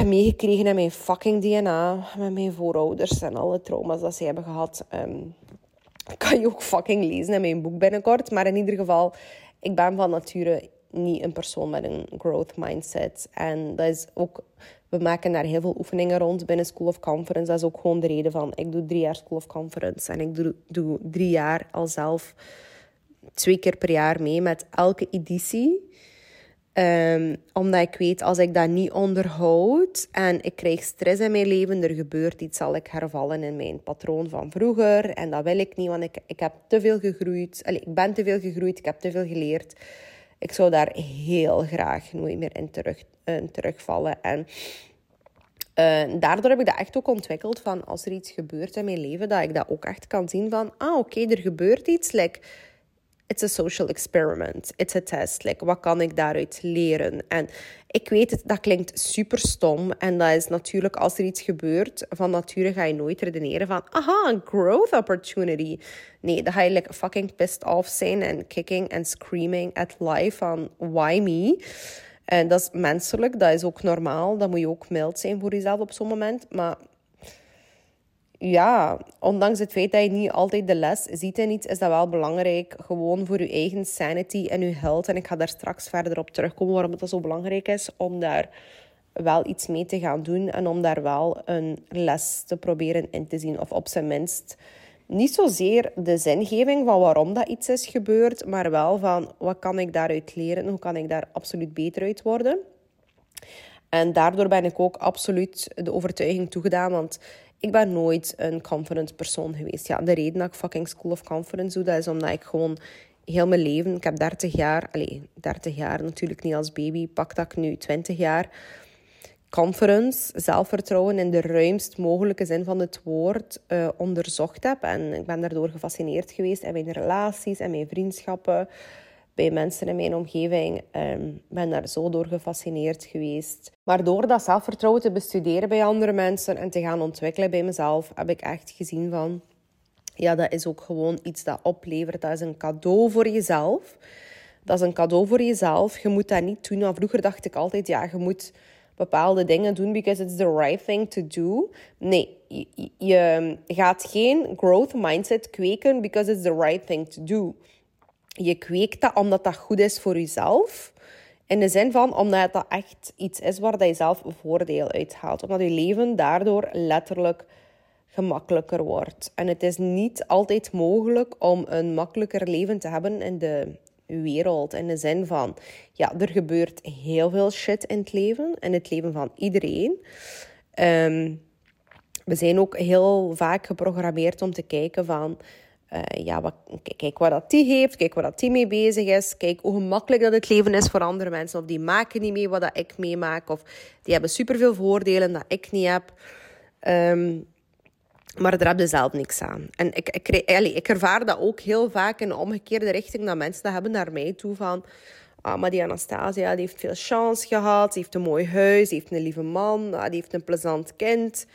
meegekregen in mijn fucking DNA. Met mijn voorouders en alle trauma's dat ze hebben gehad. Um, kan je ook fucking lezen in mijn boek binnenkort. Maar in ieder geval ik ben van nature niet een persoon met een growth mindset. En dat is ook, we maken daar heel veel oefeningen rond binnen School of Conference. Dat is ook gewoon de reden van, ik doe drie jaar School of Conference en ik doe, doe drie jaar al zelf twee keer per jaar mee met elke editie. Um, omdat ik weet, als ik dat niet onderhoud en ik krijg stress in mijn leven, er gebeurt iets, zal ik hervallen in mijn patroon van vroeger. En dat wil ik niet, want ik, ik heb te veel gegroeid. Allee, ik ben te veel gegroeid, ik heb te veel geleerd. Ik zou daar heel graag nooit meer in, terug, in terugvallen. En uh, daardoor heb ik dat echt ook ontwikkeld van als er iets gebeurt in mijn leven, dat ik dat ook echt kan zien van, ah oké, er gebeurt iets. Like, it's a social experiment. It's a test. Like, wat kan ik daaruit leren? En ik weet het, dat klinkt super stom. En dat is natuurlijk, als er iets gebeurt, van nature ga je nooit redeneren van, aha, een growth opportunity. Nee, dan ga je like fucking pissed off zijn en kicking en screaming at life van, why me? En dat is menselijk, dat is ook normaal. Dan moet je ook mild zijn voor jezelf op zo'n moment. Maar ja, ondanks het feit dat je niet altijd de les ziet in iets, is dat wel belangrijk. Gewoon voor je eigen sanity en je health. En ik ga daar straks verder op terugkomen waarom het zo belangrijk is om daar wel iets mee te gaan doen. En om daar wel een les te proberen in te zien. Of op zijn minst niet zozeer de zingeving van waarom dat iets is gebeurd, maar wel van wat kan ik daaruit leren, hoe kan ik daar absoluut beter uit worden. En daardoor ben ik ook absoluut de overtuiging toegedaan, want ik ben nooit een confident persoon geweest. Ja, de reden dat ik fucking School of Confidence doe, dat is omdat ik gewoon heel mijn leven, ik heb 30 jaar, allez, 30 jaar natuurlijk niet als baby, pak dat ik nu 20 jaar, conference zelfvertrouwen in de ruimst mogelijke zin van het woord uh, onderzocht heb. En ik ben daardoor gefascineerd geweest in mijn relaties en mijn vriendschappen. Bij mensen in mijn omgeving um, ben daar zo door gefascineerd geweest. Maar door dat zelfvertrouwen te bestuderen bij andere mensen en te gaan ontwikkelen bij mezelf, heb ik echt gezien van... Ja, dat is ook gewoon iets dat oplevert. Dat is een cadeau voor jezelf. Dat is een cadeau voor jezelf. Je moet dat niet doen. Nou, vroeger dacht ik altijd, ja, je moet bepaalde dingen doen because it's the right thing to do. Nee, je, je gaat geen growth mindset kweken because it's the right thing to do. Je kweekt dat omdat dat goed is voor jezelf. In de zin van omdat dat echt iets is waar je zelf voordeel uit haalt. Omdat je leven daardoor letterlijk gemakkelijker wordt. En het is niet altijd mogelijk om een makkelijker leven te hebben in de wereld. In de zin van, ja, er gebeurt heel veel shit in het leven. In het leven van iedereen. Um, we zijn ook heel vaak geprogrammeerd om te kijken van... Uh, ja, kijk wat dat die heeft, kijk wat dat die mee bezig is. Kijk hoe gemakkelijk dat het leven is voor andere mensen. Of die maken niet mee wat dat ik meemaak. Of die hebben superveel voordelen dat ik niet heb. Um, maar daar heb je zelf niks aan. En ik, ik, ik ervaar dat ook heel vaak in de omgekeerde richting. Dat mensen dat hebben naar mij toe van... Ah, maar die Anastasia die heeft veel chance gehad. Die heeft een mooi huis. Die heeft een lieve man. Ah, die heeft een plezant kind.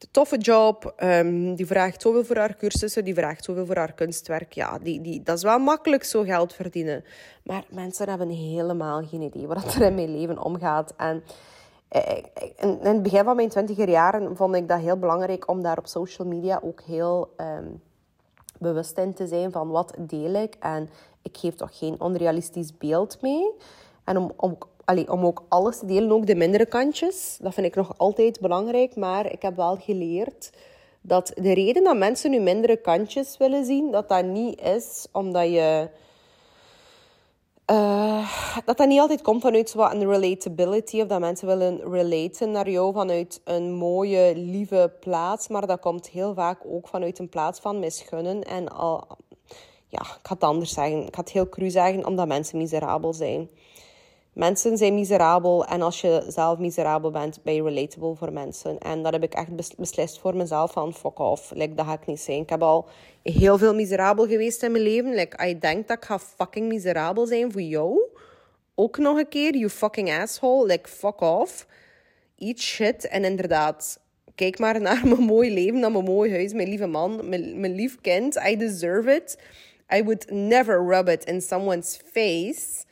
Een toffe job. Um, die vraagt zoveel voor haar cursussen. Die vraagt zoveel voor haar kunstwerk. Ja, die, die, dat is wel makkelijk zo geld verdienen. Maar mensen hebben helemaal geen idee wat er in mijn leven omgaat. En eh, in het begin van mijn twintiger jaren vond ik dat heel belangrijk om daar op social media ook heel ehm, bewust in te zijn van wat deel ik. En ik geef toch geen onrealistisch beeld mee. En om, om, om ook alles te delen, ook de mindere kantjes, dat vind ik nog altijd belangrijk. Maar ik heb wel geleerd dat de reden dat mensen nu mindere kantjes willen zien, dat dat niet is omdat je uh, dat dat niet altijd komt vanuit zo een relatability of dat mensen willen relaten naar jou vanuit een mooie, lieve plaats. Maar dat komt heel vaak ook vanuit een plaats van misgunnen. En al, ja, ik ga het anders zeggen. Ik ga het heel cru zeggen, omdat mensen miserabel zijn. Mensen zijn miserabel en als je zelf miserabel bent, ben je relatable voor mensen. En dat heb ik echt beslist voor mezelf van fuck off. Like, dat ga ik niet zijn. Ik heb al heel veel miserabel geweest in mijn leven. Like, I denk dat ik ga fucking miserabel zijn voor jou. Ook nog een keer, you fucking asshole. Like, fuck off. Eat shit. En inderdaad, kijk maar naar (laughs) mijn mooi leven, naar mijn mooi huis, mijn lieve man, mijn, mijn lief kind. I deserve it. I would never rub it in someone's face.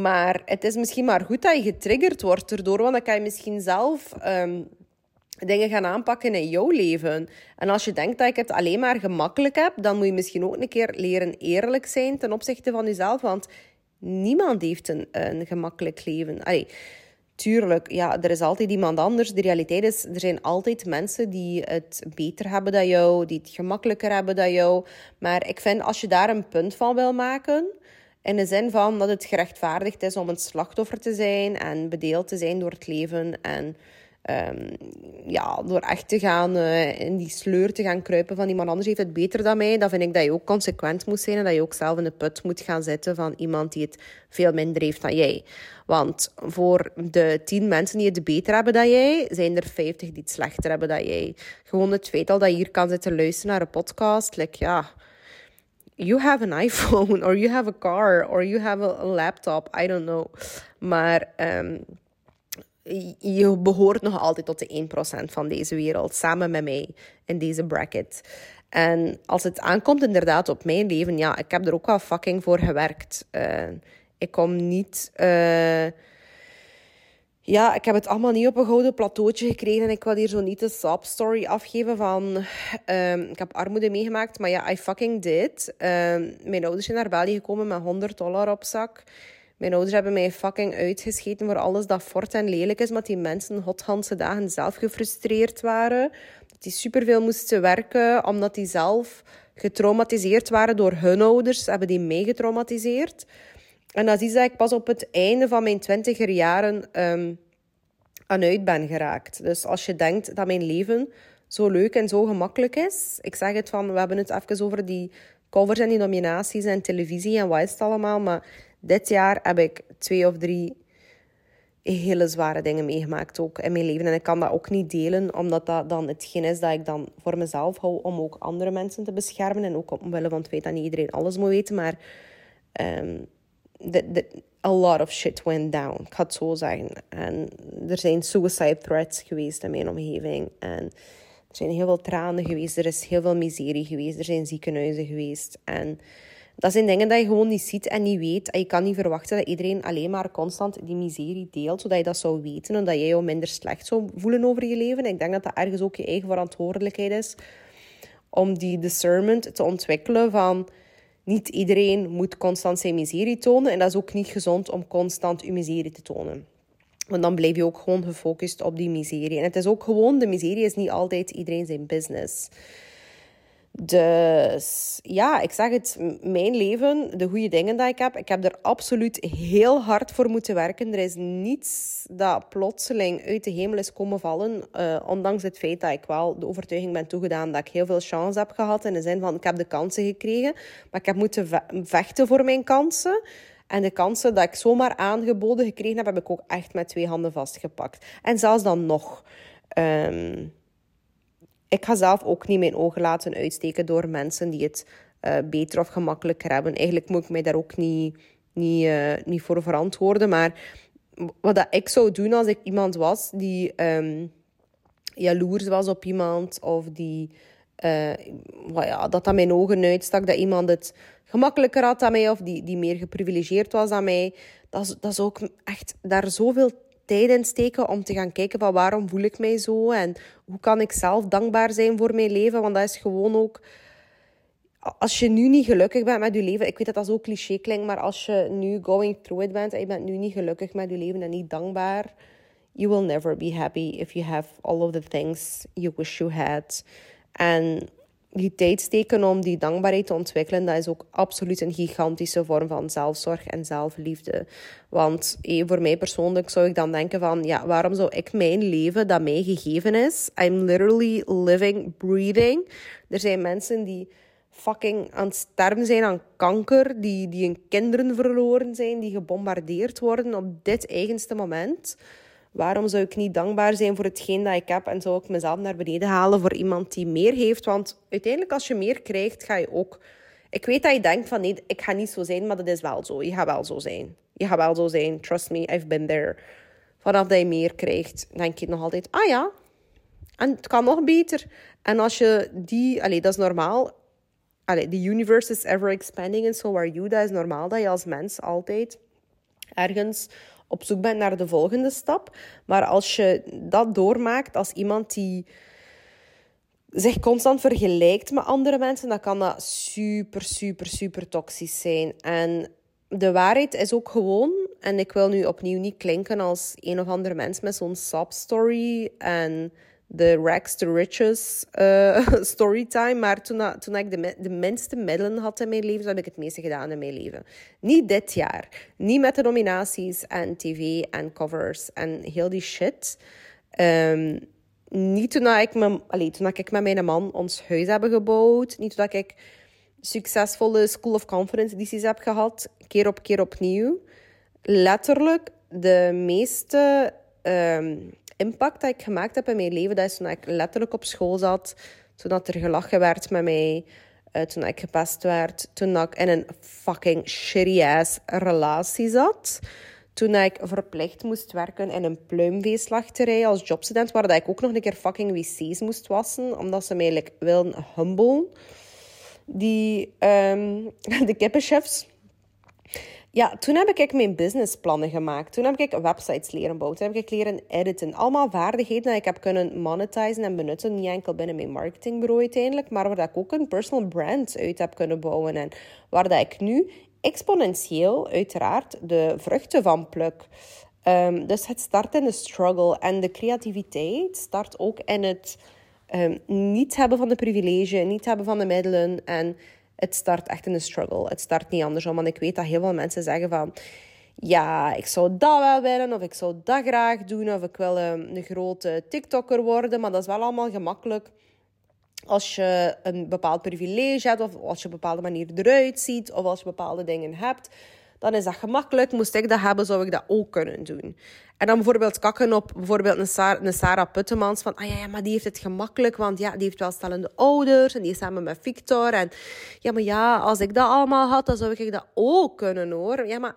Maar het is misschien maar goed dat je getriggerd wordt erdoor, want dan kan je misschien zelf ehm, dingen gaan aanpakken in jouw leven. En als je denkt dat ik het alleen maar gemakkelijk heb, dan moet je misschien ook een keer leren eerlijk zijn ten opzichte van jezelf, want niemand heeft een, een gemakkelijk leven. Allee, tuurlijk, ja, er is altijd iemand anders. De realiteit is, er zijn altijd mensen die het beter hebben dan jou, die het gemakkelijker hebben dan jou. Maar ik vind, als je daar een punt van wil maken, in de zin van dat het gerechtvaardigd is om een slachtoffer te zijn en bedeeld te zijn door het leven en Um, ja, door echt te gaan uh, in die sleur te gaan kruipen van iemand anders heeft het beter dan mij, dan vind ik dat je ook consequent moet zijn en dat je ook zelf in de put moet gaan zitten van iemand die het veel minder heeft dan jij. Want voor de tien mensen die het beter hebben dan jij, zijn er vijftig die het slechter hebben dan jij. Gewoon het feit al dat je hier kan zitten luisteren naar een podcast, like, ja... You have an (laughs) iPhone, or you have a car, or you have a, laptop, I don't know. Maar... Um, je behoort nog altijd tot de 1% van deze wereld, samen met mij in deze bracket. En als het aankomt inderdaad op mijn leven, ja, ik heb er ook wel fucking voor gewerkt. Uh, ik kom niet. Uh, ja, ik heb het allemaal niet op een gouden plateautje gekregen. En ik wil hier zo niet de sob afgeven van... Uh, ik heb armoede meegemaakt, maar ja, I fucking did. mijn ouders zijn naar België gekomen met 100 dollar op zak. Mijn ouders hebben mij fucking uitgescheten voor alles dat fort en lelijk is. Maar die mensen hothandse dagen zelf gefrustreerd waren. Dat die superveel moesten werken, omdat die zelf getraumatiseerd waren door hun ouders. Hebben die mij getraumatiseerd. En dat is dat ik pas op het einde van mijn twintiger jaren um, aan uit ben geraakt. Dus als je denkt dat mijn leven zo leuk en zo gemakkelijk is. Ik zeg het van, we hebben het even over die covers en die nominaties en televisie en wat is het allemaal. Maar dit jaar heb ik twee of drie hele zware dingen meegemaakt ook in mijn leven. En ik kan dat ook niet delen, omdat dat dan hetgeen is dat ik dan voor mezelf hou om ook andere mensen te beschermen. En ook omwille van het feit dat niet iedereen alles moet weten. Maar um, de, a lot of shit went down, ik ga het zo zeggen. En er zijn suicide threats geweest in mijn omgeving. En er zijn heel veel tranen geweest, er is heel veel miserie geweest, er zijn ziekenhuizen geweest. En dat zijn dingen dat je gewoon niet ziet en niet weet. En je kan niet verwachten dat iedereen alleen maar constant die miserie deelt, zodat je dat zou weten en dat jij je minder slecht zou voelen over je leven. Ik denk dat dat ergens ook je eigen verantwoordelijkheid is om die discernment te ontwikkelen van niet iedereen moet constant zijn miserie tonen. En dat is ook niet gezond om constant je miserie te tonen. Want dan blijf je ook gewoon gefocust op die miserie. En het is ook gewoon, de miserie is niet altijd iedereen zijn business. Dus ja, ik zeg het, mijn leven, de goede dingen die ik heb, ik heb er absoluut heel hard voor moeten werken. Er is niets dat plotseling uit de hemel is komen vallen. Uh, ondanks het feit dat ik wel de overtuiging ben toegedaan dat ik heel veel chance heb gehad. In de zin van, ik heb de kansen gekregen, maar ik heb moeten vechten voor mijn kansen. En de kansen dat ik zomaar aangeboden gekregen heb, heb ik ook echt met twee handen vastgepakt. En zelfs dan nog... Um, ik ga zelf ook niet mijn ogen laten uitsteken door mensen die het uh, beter of gemakkelijker hebben. Eigenlijk moet ik mij daar ook niet, niet, uh, niet voor verantwoorden. Maar wat dat ik zou doen als ik iemand was die um, jaloers was op iemand of die. Uh, ja, dat dat mijn ogen uitstak, dat iemand het gemakkelijker had dan mij of die, die meer geprivilegeerd was dan mij. Dat is, dat is ook echt daar zoveel tijd in steken om te gaan kijken van waarom voel ik mij zo en hoe kan ik zelf dankbaar zijn voor mijn leven. Want dat is gewoon ook... Als je nu niet gelukkig bent met je leven, ik weet dat dat zo cliché klinkt, maar als je nu going through it bent en je bent nu niet gelukkig met je leven en niet dankbaar, you will never be happy if you have all of the things you wish you had. En die tijd steken om die dankbaarheid te ontwikkelen, dat is ook absoluut een gigantische vorm van zelfzorg en zelfliefde. Want voor mij persoonlijk zou ik dan denken van, ja, waarom zou ik mijn leven dat mij gegeven is? I'm literally living, breathing. Er zijn mensen die fucking aan het sterven zijn aan kanker, die, die hun kinderen verloren zijn, die gebombardeerd worden op dit eigenste moment. Waarom zou ik niet dankbaar zijn voor hetgeen dat ik heb en zou ik mezelf naar beneden halen voor iemand die meer heeft? Want uiteindelijk, als je meer krijgt, ga je ook. Ik weet dat je denkt van nee, ik ga niet zo zijn, maar dat is wel zo. Je gaat wel zo zijn. Je gaat wel zo zijn. Trust me, I've been there. Vanaf dat je meer krijgt, denk je nog altijd, ah ja, en het kan nog beter. En als je die, allee, dat is normaal. Allee, the universe is ever expanding and so are you. Dat is normaal dat je als mens altijd ergens op zoek bent naar de volgende stap. Maar als je dat doormaakt als iemand die zich constant vergelijkt met andere mensen, dan kan dat super, super, super toxisch zijn. En de waarheid is ook gewoon, en ik wil nu opnieuw niet klinken als een of ander mens met zo'n story en de rags to riches (laughs) uh, storytime. Maar toen, toen ik de, de minste middelen had in mijn leven, heb ik het meeste gedaan in mijn leven. Niet dit jaar. Niet met de nominaties en tv en covers en heel die shit. Um, niet toen ik, me, allee, toen ik met mijn man ons huis hebben gebouwd. Niet toen ik succesvolle School of Confidence edities heb gehad. Keer op keer opnieuw. Letterlijk de meeste um, impact dat ik gemaakt heb in mijn leven, dat is toen ik letterlijk op school zat. Toen dat er gelachen werd met mij. Uh, toen ik gepest werd. Toen ik in een fucking shitty-ass relatie zat toen ik verplicht moest werken in een pluimveeslachterij als jobstudent, waar ik ook nog een keer fucking wc's moest wassen, omdat ze mij like, wilden humble. Die, um, (laughs) de kippenchefs. Ja, toen heb ik mijn businessplannen gemaakt. Toen heb ik websites leren bouwen. Toen heb ik leren editen. Allemaal vaardigheden die ik heb kunnen monetizen en benutten. Niet enkel binnen mijn marketingbureau uiteindelijk, maar waar ik ook een personal brand uit heb kunnen bouwen. En waar dat ik nu exponentieel uiteraard de vruchten van pluk. Um, dus het start in de struggle en de creativiteit start ook in het um, niet hebben van de privilege, niet hebben van de middelen en het start echt in de struggle. Het start niet andersom, want ik weet dat heel veel mensen zeggen van ja, ik zou dat wel willen, of ik zou dat graag doen, of ik wil um, een grote TikToker worden, maar dat is wel allemaal gemakkelijk als je een bepaald privilege hebt, of als je op een bepaalde manier eruit ziet, of als je bepaalde dingen hebt, dan is dat gemakkelijk. Moest ik dat hebben, zou ik dat ook kunnen doen. En dan bijvoorbeeld kakken op bijvoorbeeld een Sarah, een Puttemans van, ah ja, ja, maar die heeft het gemakkelijk, want ja, die heeft wel stellende ouders en die is samen met Victor. En ja, maar ja, als ik dat allemaal had, dan zou ik dat ook kunnen hoor. Ja, maar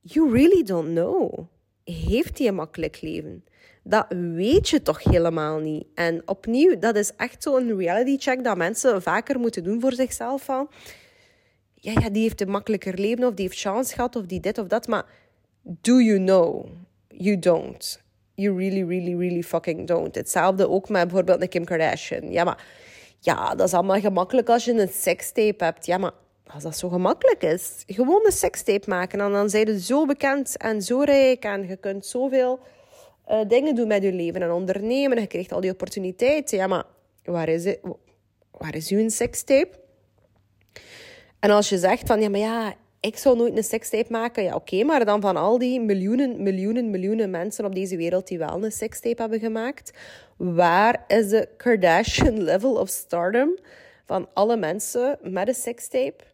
you really don't know. Heeft hij een makkelijk leven? Dat weet je toch helemaal niet. En opnieuw, dat is echt zo'n reality check dat mensen vaker moeten doen voor zichzelf. Van, ja, ja, die heeft een makkelijker leven of die heeft chance gehad of die dit of dat. Maar do you know? You don't. You really, really, really fucking don't. Hetzelfde ook met bijvoorbeeld Kim Kardashian. Ja, maar ja, dat is allemaal gemakkelijk als je een sekstape hebt. Ja, maar als dat zo gemakkelijk is, gewoon een sekstape maken en dan zijn je zo bekend en zo rijk en je kunt zoveel uh, dingen doen met je leven en ondernemen. En je krijgt al die opportuniteiten. Ja, maar waar is, het? waar is uw sekstape? En als je zegt van, ja, maar ja, ik zou nooit een sekstape maken. Ja, oké, maar dan van al die miljoenen, miljoenen, miljoenen mensen op deze wereld die wel een sekstape hebben gemaakt, waar is de Kardashian (laughs) level of stardom van alle mensen met een sekstape?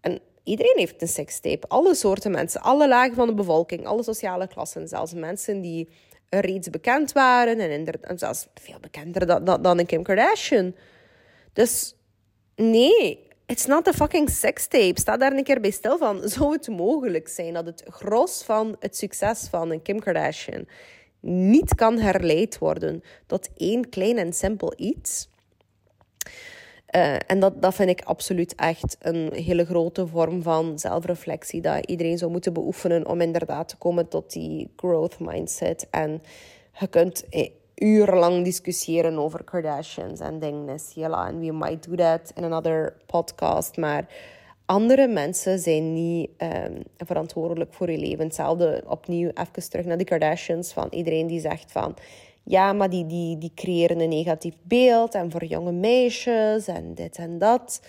En Iedereen heeft een sekstape. Alle soorten mensen, alle lagen van de bevolking, alle sociale klassen. Zelfs mensen die reeds bekend waren en, inderdaad, zelfs veel bekender dan, dan, dan een Kim Kardashian. Dus nee, it's not a fucking sekstape. Sta daar een keer bij stil van. Zou het mogelijk zijn dat het gros van het succes van een Kim Kardashian niet kan herleid worden tot één klein en simpel iets? Uh, en dat, dat vind ik absoluut echt een hele grote vorm van zelfreflectie dat iedereen zou moeten beoefenen om inderdaad te komen tot die growth mindset. En je kunt eh, urenlang discussiëren over Kardashians en dingen. Ja, en we might do that in another podcast. Maar andere mensen zijn niet um, verantwoordelijk voor je leven. Hetzelfde opnieuw even terug naar de Kardashians. Van iedereen die zegt van ja, maar die, die, die creëren een negatief beeld en voor jonge meisjes en dit en dat.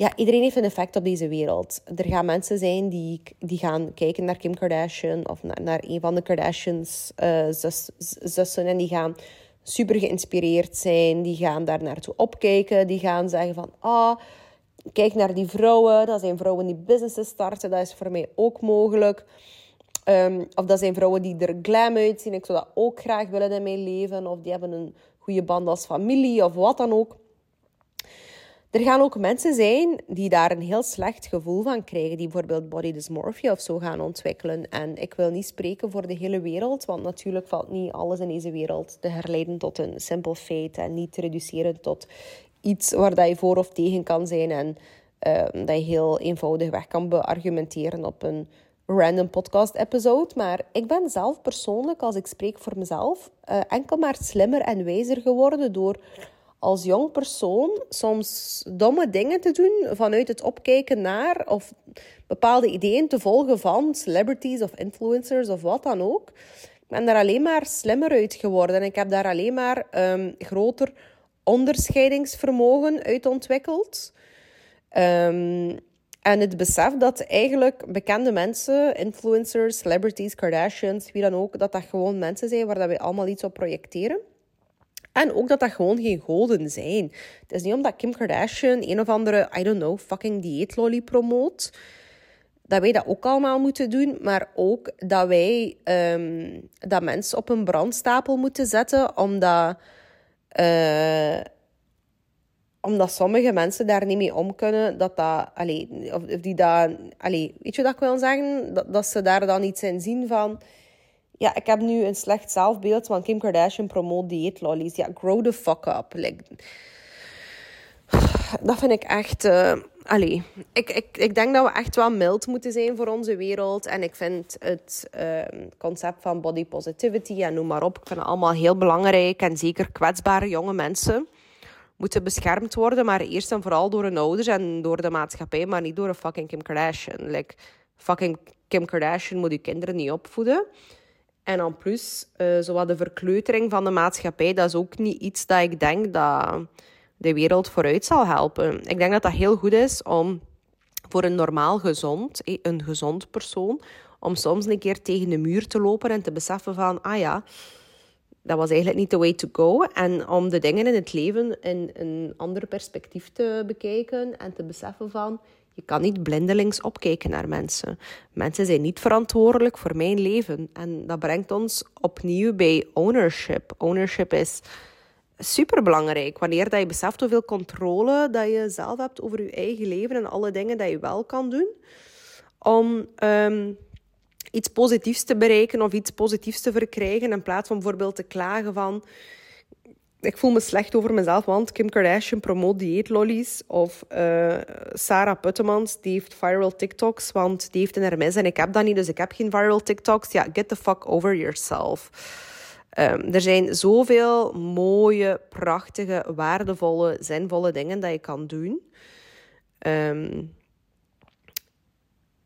Ja, iedereen heeft een effect op deze wereld. Er gaan mensen zijn die, die gaan kijken naar Kim Kardashian of naar, naar een van de Kardashians zus, zussen en die gaan super geïnspireerd zijn. Die gaan daar naartoe opkijken. Die gaan zeggen van, ah, kijk naar die vrouwen. Dat zijn vrouwen die businesses starten. Dat is voor mij ook mogelijk. Um, of dat zijn vrouwen die er glam uitzien. Ik zou dat ook graag willen in mijn leven. Of die hebben een goede band als familie of wat dan ook. Er gaan ook mensen zijn die daar een heel slecht gevoel van krijgen. Die bijvoorbeeld body dysmorphia of zo gaan ontwikkelen. En ik wil niet spreken voor de hele wereld. Want natuurlijk valt niet alles in deze wereld te herleiden tot een simpel feit. En niet te reduceren tot iets waar dat je voor of tegen kan zijn. En uh, dat je heel eenvoudig weg kan beargumenteren op een random podcast episode. Maar ik ben zelf persoonlijk, als ik spreek voor mezelf, uh, enkel maar slimmer en wijzer geworden door als jong persoon soms domme dingen te doen vanuit het opkijken naar of bepaalde ideeën te volgen van celebrities of influencers of wat dan ook. Ik ben daar alleen maar slimmer uit geworden. En ik heb daar alleen maar um, groter onderscheidingsvermogen uit ontwikkeld. Um, en het besef dat eigenlijk bekende mensen, influencers, celebrities, Kardashians, wie dan ook, dat dat gewoon mensen zijn waar dat wij allemaal iets op projecteren. En ook dat dat gewoon geen goden zijn. Het is niet omdat Kim Kardashian een of andere, I don't know, fucking dieetlolly promoot. Dat wij dat ook allemaal moeten doen. Maar ook dat wij um, dat mensen op een brandstapel moeten zetten. Omdat... Uh, omdat sommige mensen daar niet mee om kunnen, dat dat, allee, of, die dat, allee, weet je wat ik wil zeggen? Dat, dat ze daar dan iets in zien van, ja, ik heb nu een slecht zelfbeeld, want Kim Kardashian promoot dieetlollies. Ja, grow the fuck up. Like, dat vind ik echt, uh, allee, ik, ik, ik denk dat we echt wel mild moeten zijn voor onze wereld. En ik vind het uh, concept van body positivity en noem maar op, ik vind het allemaal heel belangrijk. En zeker kwetsbare jonge mensen moeten beschermd worden, maar eerst en vooral door hun ouders en door de maatschappij, maar niet door een fucking Kim Kardashian. Like, fucking Kim Kardashian moet je kinderen niet opvoeden. En dan plus, uh, de verkleutering van de maatschappij, dat is ook niet iets dat ik denk dat de wereld vooruit zal helpen. Ik denk dat dat heel goed is om voor een normaal gezond, een gezond persoon, om soms een keer tegen de muur te lopen en te beseffen van, ah ja, dat was eigenlijk niet the way to go. En om de dingen in het leven in een ander perspectief te bekijken en te beseffen van, je kan niet blindelings opkijken naar mensen. Mensen zijn niet verantwoordelijk voor mijn leven. En dat brengt ons opnieuw bij ownership. Ownership is superbelangrijk. Wanneer dat je beseft hoeveel controle dat je zelf hebt over je eigen leven en alle dingen dat je wel kan doen. Om um, iets positiefs te bereiken of iets positiefs te verkrijgen. In plaats van bijvoorbeeld te klagen van... Ik voel me slecht over mezelf, want Kim Kardashian promoot dieetlollies. Of uh, Sarah Puttemans, die heeft viral TikToks, want die heeft een RMS en ik heb dat niet, dus ik heb geen viral TikToks. Ja, get the fuck over yourself. Um, er zijn zoveel mooie, prachtige, waardevolle, zinvolle dingen dat je kan doen. Um,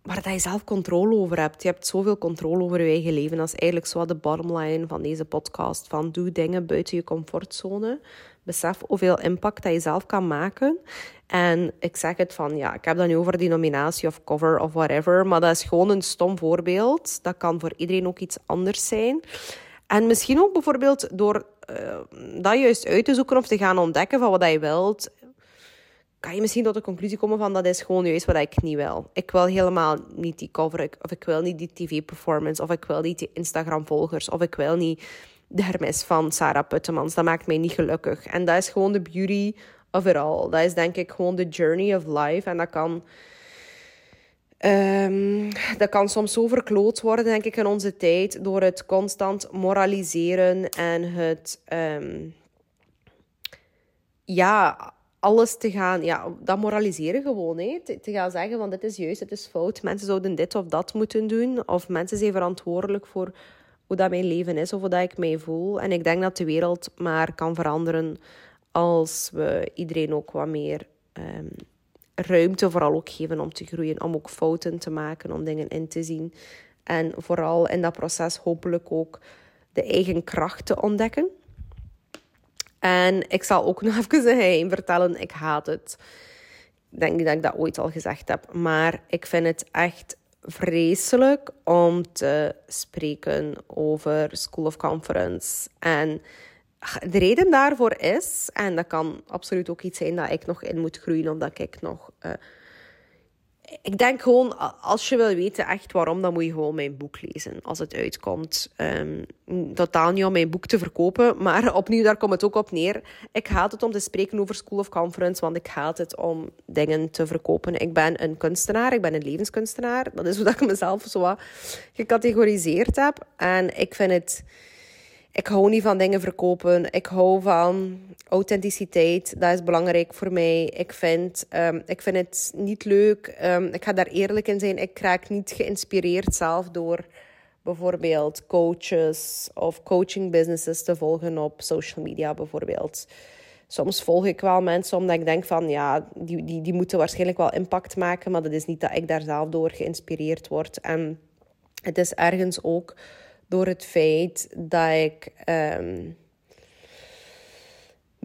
waar dat je zelf controle over hebt. Je hebt zoveel controle over je eigen leven. Dat is eigenlijk zo de bottom line van deze podcast. Van doe dingen buiten je comfortzone. Besef hoeveel impact dat je zelf kan maken. En ik zeg het van, ja, ik heb dat nu over die nominatie of cover of whatever. Maar dat is gewoon een stom voorbeeld. Dat kan voor iedereen ook iets anders zijn. En misschien ook bijvoorbeeld door uh, dat juist uit te zoeken of te gaan ontdekken van wat je wilt kan je misschien tot de conclusie komen van dat is gewoon juist wat ik niet wil. Ik wil helemaal niet die cover, of ik wil niet die tv-performance, of ik wil niet die Instagram-volgers, of ik wil niet de Hermes van Sarah Puttemans. Dat maakt mij niet gelukkig. En dat is gewoon de beauty of it all. Dat is denk ik gewoon de journey of life. En dat kan... Um, dat kan soms zo verkloot worden, denk ik, in onze tijd door het constant moraliseren en het um, ja, alles te gaan, ja, dat moraliseren gewoon. Hè. Te, gaan zeggen van dit is juist, dit is fout. Mensen zouden dit of dat moeten doen. Of mensen zijn verantwoordelijk voor hoe dat mijn leven is of hoe dat ik mij voel. En ik denk dat de wereld maar kan veranderen als we iedereen ook wat meer um, ruimte vooral ook geven om te groeien. Om ook fouten te maken, om dingen in te zien. En vooral in dat proces hopelijk ook de eigen kracht te ontdekken. En ik zal ook (laughs) nog even een geheim vertellen. Ik haat het. Ik denk niet dat ik dat ooit al gezegd heb. Maar ik vind het echt vreselijk om te spreken over School of Conference. En de reden daarvoor is, en dat kan absoluut ook iets zijn dat ik nog in moet groeien, omdat ik nog uh, ik denk gewoon, als je wil weten echt waarom, dan moet je gewoon mijn boek lezen als het uitkomt. Um, totaal niet om mijn boek te verkopen, (laughs) maar opnieuw, daar komt het ook op neer. Ik haat het om te spreken over School of Conference, want ik haat het om dingen te verkopen. Ik ben een kunstenaar, ik ben een levenskunstenaar. Dat is hoe ik mezelf zo gecategoriseerd heb. En ik vind het ik hou niet van dingen verkopen. Ik hou van authenticiteit. Dat is belangrijk voor mij. Ik vind, um, ik vind het niet leuk. Um, ik ga daar eerlijk in zijn. Ik raak niet geïnspireerd zelf door bijvoorbeeld coaches of coaching businesses te volgen op social media bijvoorbeeld. Soms volg ik wel mensen omdat ik denk van ja, die, die, die moeten waarschijnlijk wel impact maken, maar dat is niet dat ik daar zelf door geïnspireerd word. En het is ergens ook door het feit dat ik ehm,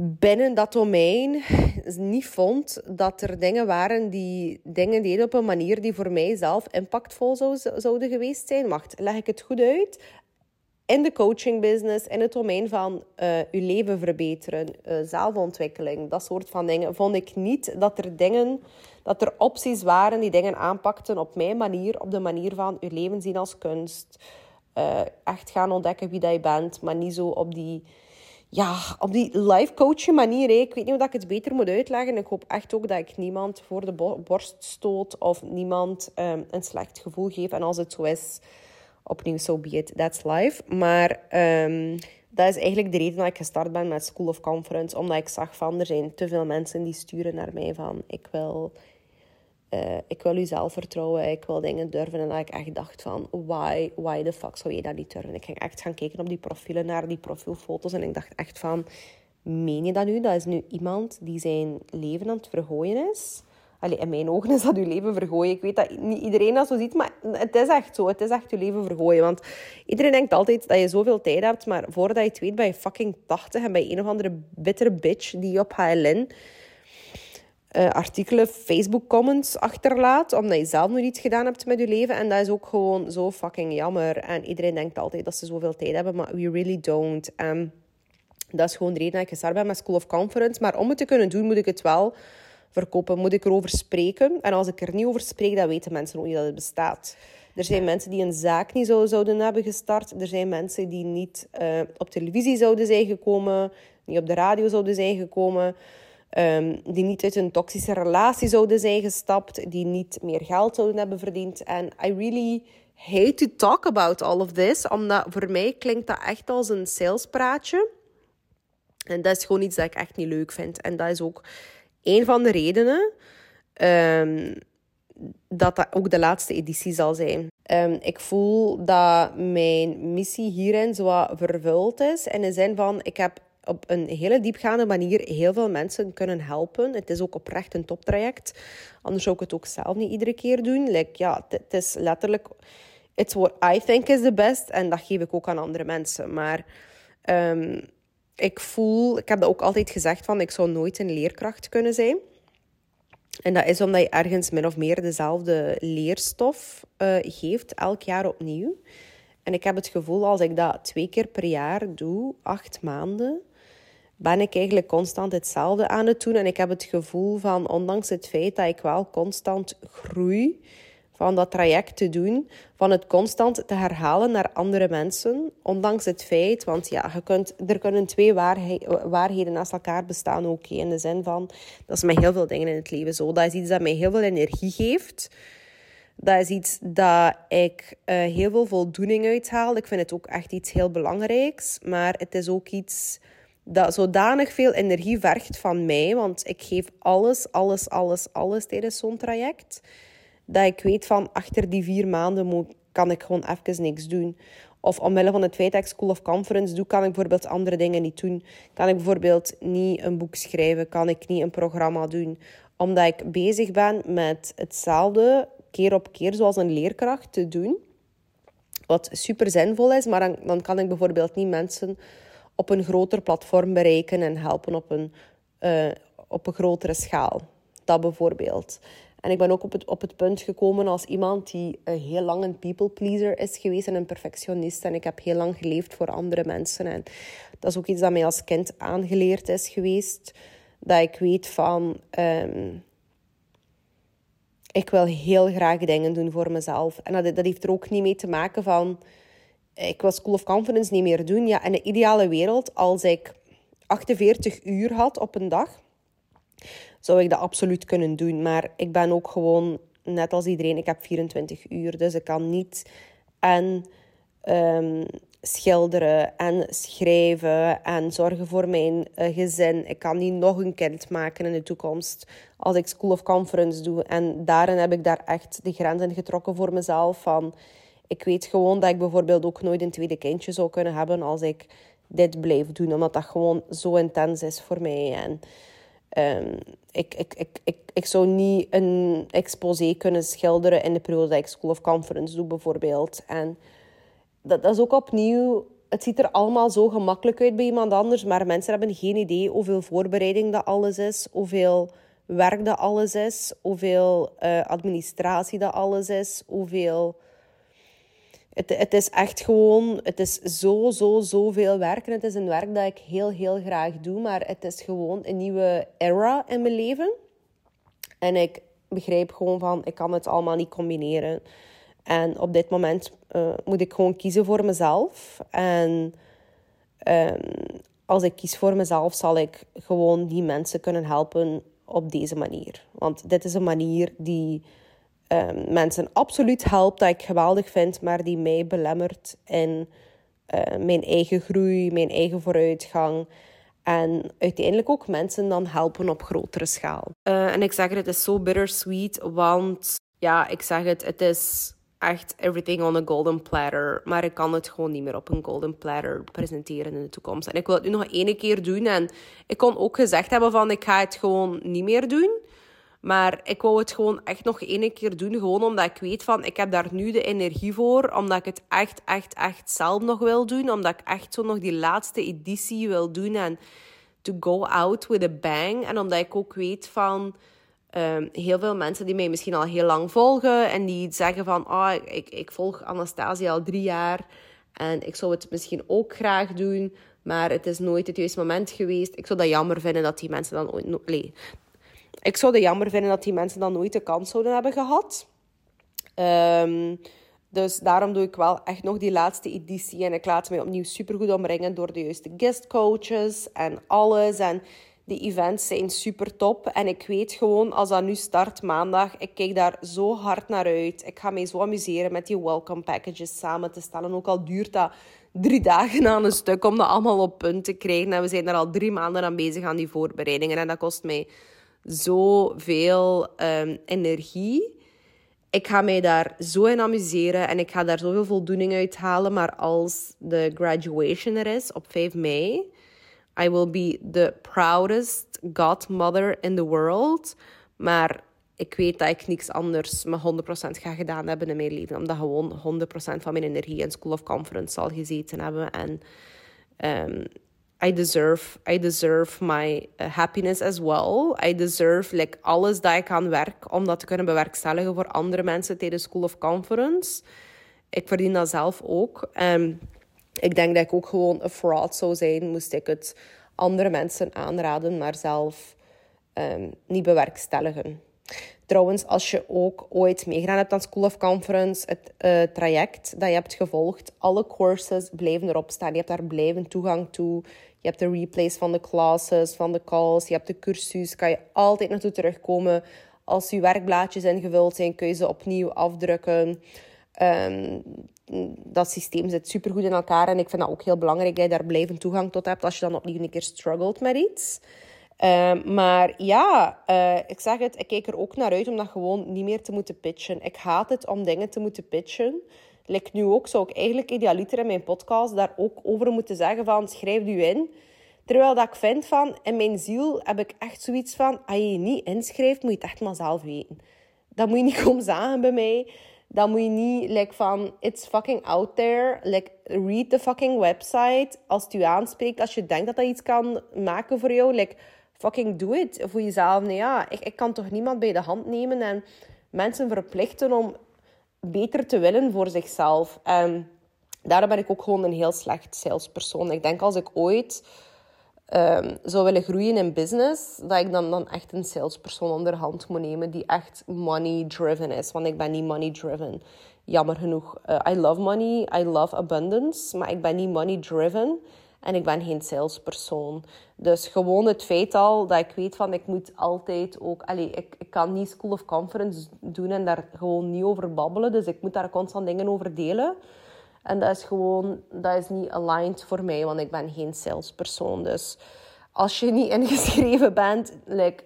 binnen dat domein niet vond dat er dingen waren die dingen deden op een manier die voor mij zelf impactvol zou, zouden geweest zijn. Wacht, leg ik het goed uit? In de coaching business, in het domein van uh, uw leven verbeteren, uh, zelfontwikkeling, dat soort van dingen, vond ik niet dat er dingen, dat er opties waren die dingen aanpakten op mijn manier, op de manier van uw leven zien als kunst. Uh, echt gaan ontdekken wie dat je bent, maar niet zo op die ja, op die life coaching manier. Ik weet niet hoe ik het beter moet uitleggen. Ik hoop echt ook dat ik niemand voor de borst stoot of niemand um, een slecht gevoel geef. En als het zo is, opnieuw, so be it. That's life. Maar um, dat is eigenlijk de reden dat ik gestart ben met School of Conference. Omdat ik zag van, er zijn te veel mensen die sturen naar mij van... Ik wil uh, ik wil u zelfvertrouwen, ik wil dingen durven. En dat ik echt dacht van, why, why the fuck zou je dat niet durven? Ik ging echt gaan kijken op die profielen, naar die profielfoto's. En ik dacht echt van, meen je dat nu? Dat is nu iemand die zijn leven aan het vergooien is. Allee, in mijn ogen is dat uw leven vergooien. Ik weet dat niet iedereen dat zo ziet, maar het is echt zo. Het is echt uw leven vergooien. Want iedereen denkt altijd dat je zoveel tijd hebt, maar voordat je het weet ben je fucking 80 en bij een of andere bittere bitch die op HLN uh, artikelen, Facebook-comments achterlaat, omdat je zelf nog iets gedaan hebt met je leven. En dat is ook gewoon zo fucking jammer. En iedereen denkt altijd dat ze zoveel tijd hebben, maar we really don't. Um, dat is gewoon de reden dat ik gestart ben met School of Conference. Maar om het te kunnen doen, moet ik het wel verkopen. Moet ik erover spreken. En als ik er niet over spreek, dan weten mensen ook niet dat het bestaat. Er zijn mensen die een zaak niet zo zouden hebben gestart. Er zijn mensen die niet uh, op televisie zouden zijn gekomen, niet op de radio zouden zijn gekomen. Um, die niet uit een toxische relatie zouden zijn gestapt, die niet meer geld zouden hebben verdiend. En I really hate to talk about all of this, omdat voor mij klinkt dat echt als een salespraatje. En dat is gewoon iets dat ik echt niet leuk vind. En dat is ook een van de redenen um, dat dat ook de laatste editie zal zijn. Um, ik voel dat mijn missie hierin zo vervuld is. In de zin van, ik heb op een hele diepgaande manier heel veel mensen kunnen helpen. Het is ook oprecht een toptraject. Anders zou ik het ook zelf niet iedere keer doen. Like, ja, het is letterlijk... It's what I think is the best. En dat geef ik ook aan andere mensen. Maar um, ik voel... Ik heb dat ook altijd gezegd van... Ik zou nooit een leerkracht kunnen zijn. En dat is omdat je ergens min of meer dezelfde leerstof uh, geeft, elk jaar opnieuw. En ik heb het gevoel, als ik dat twee keer per jaar doe, acht maanden, ben ik eigenlijk constant hetzelfde aan het doen. En ik heb het gevoel van, ondanks het feit dat ik wel constant groei van dat traject te doen, van het constant te herhalen naar andere mensen, ondanks het feit, want ja, je kunt, er kunnen twee waarheden naast elkaar bestaan ook, in de zin van, dat is met heel veel dingen in het leven zo. Dat is iets dat mij heel veel energie geeft. Dat is iets dat ik uh, heel veel voldoening uithaal. Ik vind het ook echt iets heel belangrijks, maar het is ook iets dat zodanig veel energie vergt van mij, want ik geef alles, alles, alles, alles tijdens zo'n traject, dat ik weet van achter die vier maanden moet, kan ik gewoon even niks doen. Of omwille van het feit dat ik School of Conference doe, kan ik bijvoorbeeld andere dingen niet doen. Kan ik bijvoorbeeld niet een boek schrijven, kan ik niet een programma doen. Omdat ik bezig ben met hetzelfde keer op keer, zoals een leerkracht, te doen. Wat super zinvol is, maar dan, dan kan ik bijvoorbeeld niet mensen op een groter platform bereiken en helpen op een, uh, op een grotere schaal. Dat bijvoorbeeld. En ik ben ook op het, op het punt gekomen als iemand die heel lang een people pleaser is geweest en een perfectionist. En ik heb heel lang geleefd voor andere mensen. En dat is ook iets dat mij als kind aangeleerd is geweest. Dat ik weet van... Um, ik wil heel graag dingen doen voor mezelf. En dat, dat heeft er ook niet mee te maken van ik wil School of Confidence niet meer doen. Ja, in de ideale wereld, als ik 48 uur had op een dag, zou ik dat absoluut kunnen doen. Maar ik ben ook gewoon, net als iedereen, ik heb 24 uur. Dus ik kan niet en um, schilderen en schrijven en zorgen voor mijn uh, gezin. Ik kan niet nog een kind maken in de toekomst als ik School of Conference doe. En daarin heb ik daar echt de grenzen getrokken voor mezelf van ik weet gewoon dat ik bijvoorbeeld ook nooit een tweede kindje zou kunnen hebben als ik dit blijf doen, omdat dat gewoon zo intens is voor mij. En um, ik, ik, ik, ik, ik zou niet een exposé kunnen schilderen in de periode dat ik School of Conference doe, bijvoorbeeld. En dat, dat is ook opnieuw het ziet er allemaal zo gemakkelijk uit bij iemand anders, maar mensen hebben geen idee hoeveel voorbereiding dat alles is, hoeveel werk dat alles is, hoeveel uh, administratie dat alles is, hoeveel... Het, het is echt gewoon, het is zo, zo, zoveel werk. En het is een werk dat ik heel, heel graag doe, maar het is gewoon een nieuwe era in mijn leven. En ik begrijp gewoon van, ik kan het allemaal niet combineren. En op dit moment uh, moet ik gewoon kiezen voor mezelf. En um, als ik kies voor mezelf, zal ik gewoon die mensen kunnen helpen op deze manier. Want dit is een manier die um, mensen absoluut helpt, dat ik geweldig vind, maar die mij belemmert in uh, mijn eigen groei, mijn eigen vooruitgang. En uiteindelijk ook mensen dan helpen op grotere schaal. Uh, en ik zeg het, het is zo bittersweet, want ja, ik zeg het, het is echt everything on a golden platter. Maar ik kan het gewoon niet meer op een golden platter presenteren in de toekomst. En ik wil het nu nog één keer doen. En ik kon ook gezegd hebben van ik ga het gewoon niet meer doen. Maar ik wou het gewoon echt nog één keer doen. Gewoon omdat ik weet van ik heb daar nu de energie voor. Omdat ik het echt, echt, echt zelf nog wil doen. Omdat ik echt zo nog die laatste editie wil doen. En to go out with a bang. En omdat ik ook weet van Ehm, heel veel mensen die mij misschien al heel lang volgen en die zeggen van, oh, ik, ik volg Anastasia al drie jaar en ik zou het misschien ook graag doen, maar het is nooit het juiste moment geweest. Ik zou dat jammer vinden dat die mensen dan ooit... Ik zou het jammer vinden dat die mensen dan nooit de kans zouden hebben gehad. Ehm, dus daarom doe ik wel echt nog die laatste editie. En ik laat mij opnieuw supergoed omringen door de juiste guestcoaches en alles. En die events zijn super top. En ik weet gewoon, als dat nu start maandag, ik kijk daar zo hard naar uit. Ik ga mij zo amuseren met die welcome packages samen te stellen. Ook al duurt dat drie dagen aan een stuk om dat allemaal op punt te krijgen. En we zijn er al drie maanden aan bezig aan die voorbereidingen. En dat kost mij zoveel um, energie. Ik ga mij daar zo in amuseren en ik ga daar zoveel voldoening uit halen. Maar als de graduation er is op 5 mei I will be the proudest godmother in the world. Maar ik weet dat ik niks anders met 100% ga gedaan hebben in mijn leven. Omdat gewoon 100% van mijn energie in School of Conference zal gezeten hebben. En um, I deserve, I deserve my uh, happiness as well. I deserve like, alles dat ik aan werk om dat te kunnen bewerkstelligen voor andere mensen tijdens School of Conference. Ik verdien dat zelf ook. Um, ik denk dat ik ook gewoon een fraud zou zijn, moest ik het andere mensen aanraden, maar zelf um, niet bewerkstelligen. Trouwens, als je ook ooit meegedaan hebt aan School of Conference, het uh, traject dat je hebt gevolgd, alle courses blijven erop staan. Je hebt daar blijven toegang toe. Je hebt de replays van de classes, van de calls, je hebt de cursus. Kan je altijd naartoe terugkomen. Als je werkblaadjes ingevuld zijn, kun je ze opnieuw afdrukken. Um, dat systeem zit supergoed in elkaar. En ik vind dat ook heel belangrijk dat je daar blijvend toegang tot hebt als je dan opnieuw een keer struggelt met iets. Ehm, maar ja, uh, ik zeg het, ik kijk er ook naar uit om dat gewoon niet meer te moeten pitchen. Ik haat het om dingen te moeten pitchen. Like nu ook, zou ik eigenlijk idealiter in mijn podcast daar ook over moeten zeggen van schrijf u in. Terwijl dat ik vind van, in mijn ziel heb ik echt zoiets van, als je je niet inschrijft, moet je het echt maar zelf weten. Dat moet je niet (laughs) komen zagen bij mij dan moet je niet like, van it's fucking out there. Like, read the fucking website. Als het u aanspreekt, als je denkt dat dat iets kan maken voor jou, like, fucking do it voor jezelf. Nee, ja, ik, ik kan toch niemand bij de hand nemen en mensen verplichten om beter te willen voor zichzelf. En daarom ben ik ook gewoon een heel slecht salespersoon. Ik denk als ik ooit um, zou willen groeien in business, dat ik dan, dan echt een salespersoon onder hand moet nemen die echt money-driven is. Want ik ben niet money-driven. Jammer genoeg. Uh, I love money, I love abundance, maar ik ben niet money-driven. En ik ben geen salespersoon. Dus gewoon het feit al dat ik weet van ik moet altijd ook... Allee, ik, ik kan niet school of conference doen en daar gewoon niet over babbelen. Dus ik moet daar constant dingen over delen. En dat is gewoon, dat is niet aligned voor mij, want ik ben geen salespersoon. Dus als je niet (laughs) ingeschreven bent, like,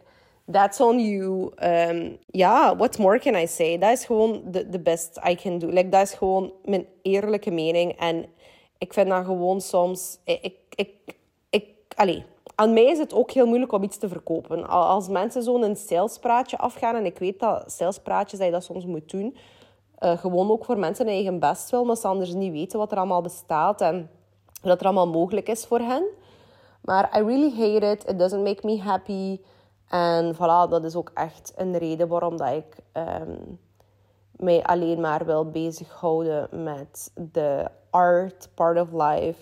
that's on you. Um, ja, what more can I say? Dat is gewoon the, the best I can do. Like, dat is gewoon mijn eerlijke mening. En Ik vind dat gewoon soms... Ik, ik, ik, ik, allez, aan mij is het ook heel moeilijk om iets te verkopen. Als mensen zo'n salespraatje afgaan, en ik weet dat salespraatjes dat je dat soms moet doen, uh, gewoon ook voor mensen eigen best wel, maar ze anders niet weten wat er allemaal bestaat en wat er allemaal mogelijk is voor hen. Maar I really hate it. It doesn't make me happy. En voilà, dat is ook echt een reden waarom dat ik um, mij alleen maar wil bezighouden met de art part of life.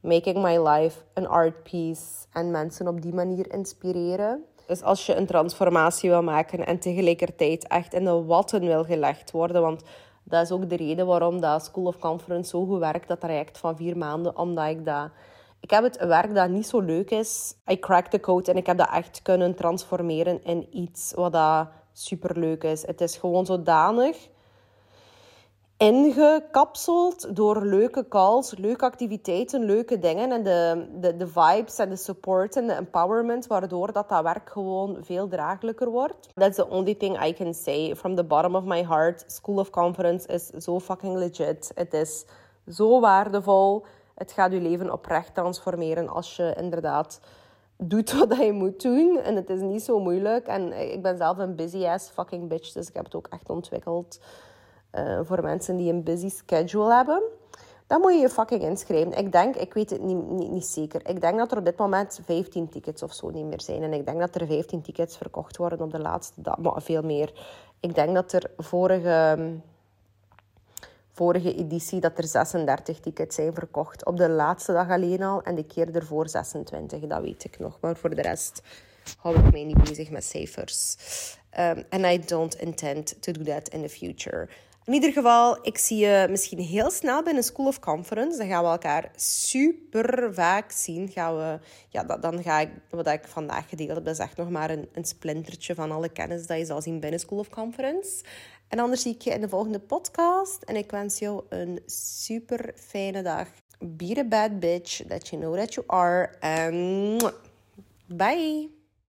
Making my life an art piece. En mensen op die manier inspireren. Dus als je een transformatie wil maken en tegelijkertijd echt in de watten wil gelegd worden. Want dat is ook de reden waarom dat School of Conference zo goed werkt. Dat traject van vier maanden. Omdat ik dat ik heb het werk dat niet zo leuk is. I cracked the code en ik heb dat echt kunnen transformeren in iets wat dat superleuk is. Het is gewoon zodanig ingekapseld door leuke calls, leuke activiteiten, leuke dingen. En de, de, de vibes en de support en de empowerment, waardoor dat, dat werk gewoon veel draaglijker wordt. That's the only thing I can say from the bottom of my heart. School of Conference is zo fucking legit. Het is zo waardevol het gaat je leven oprecht transformeren als je inderdaad doet (laughs) wat je moet doen. En het is niet zo moeilijk. En ik ben zelf een busy ass fucking bitch, dus ik heb het ook echt ontwikkeld uh, voor mensen die een busy schedule hebben. Dan moet je je fucking inschrijven. Ik denk, ik weet het niet, niet, niet, zeker. Ik denk dat er op dit moment 15 tickets of zo niet meer zijn. En ik denk dat er 15 tickets verkocht worden op de laatste dag. Maar veel meer. Ik denk dat er vorige vorige editie dat er 36 tickets zijn verkocht. Op de laatste dag alleen al en de keer ervoor 26, dat weet ik nog. Maar voor de rest hou ik mij niet bezig met cijfers. Um, and I don't intend to do that in the future. In ieder geval, ik zie je misschien heel snel bij een School of Conference. Dan gaan we elkaar super vaak zien. Gaan we, ja, dan ga ik, wat ik vandaag gedeeld heb, is echt nog maar een, een splintertje van alle kennis dat je zal zien binnen School of Conference. En anders zie ik je in de volgende podcast. En ik wens jou een super fijne dag. Be the bad bitch that you know that you are. And bye.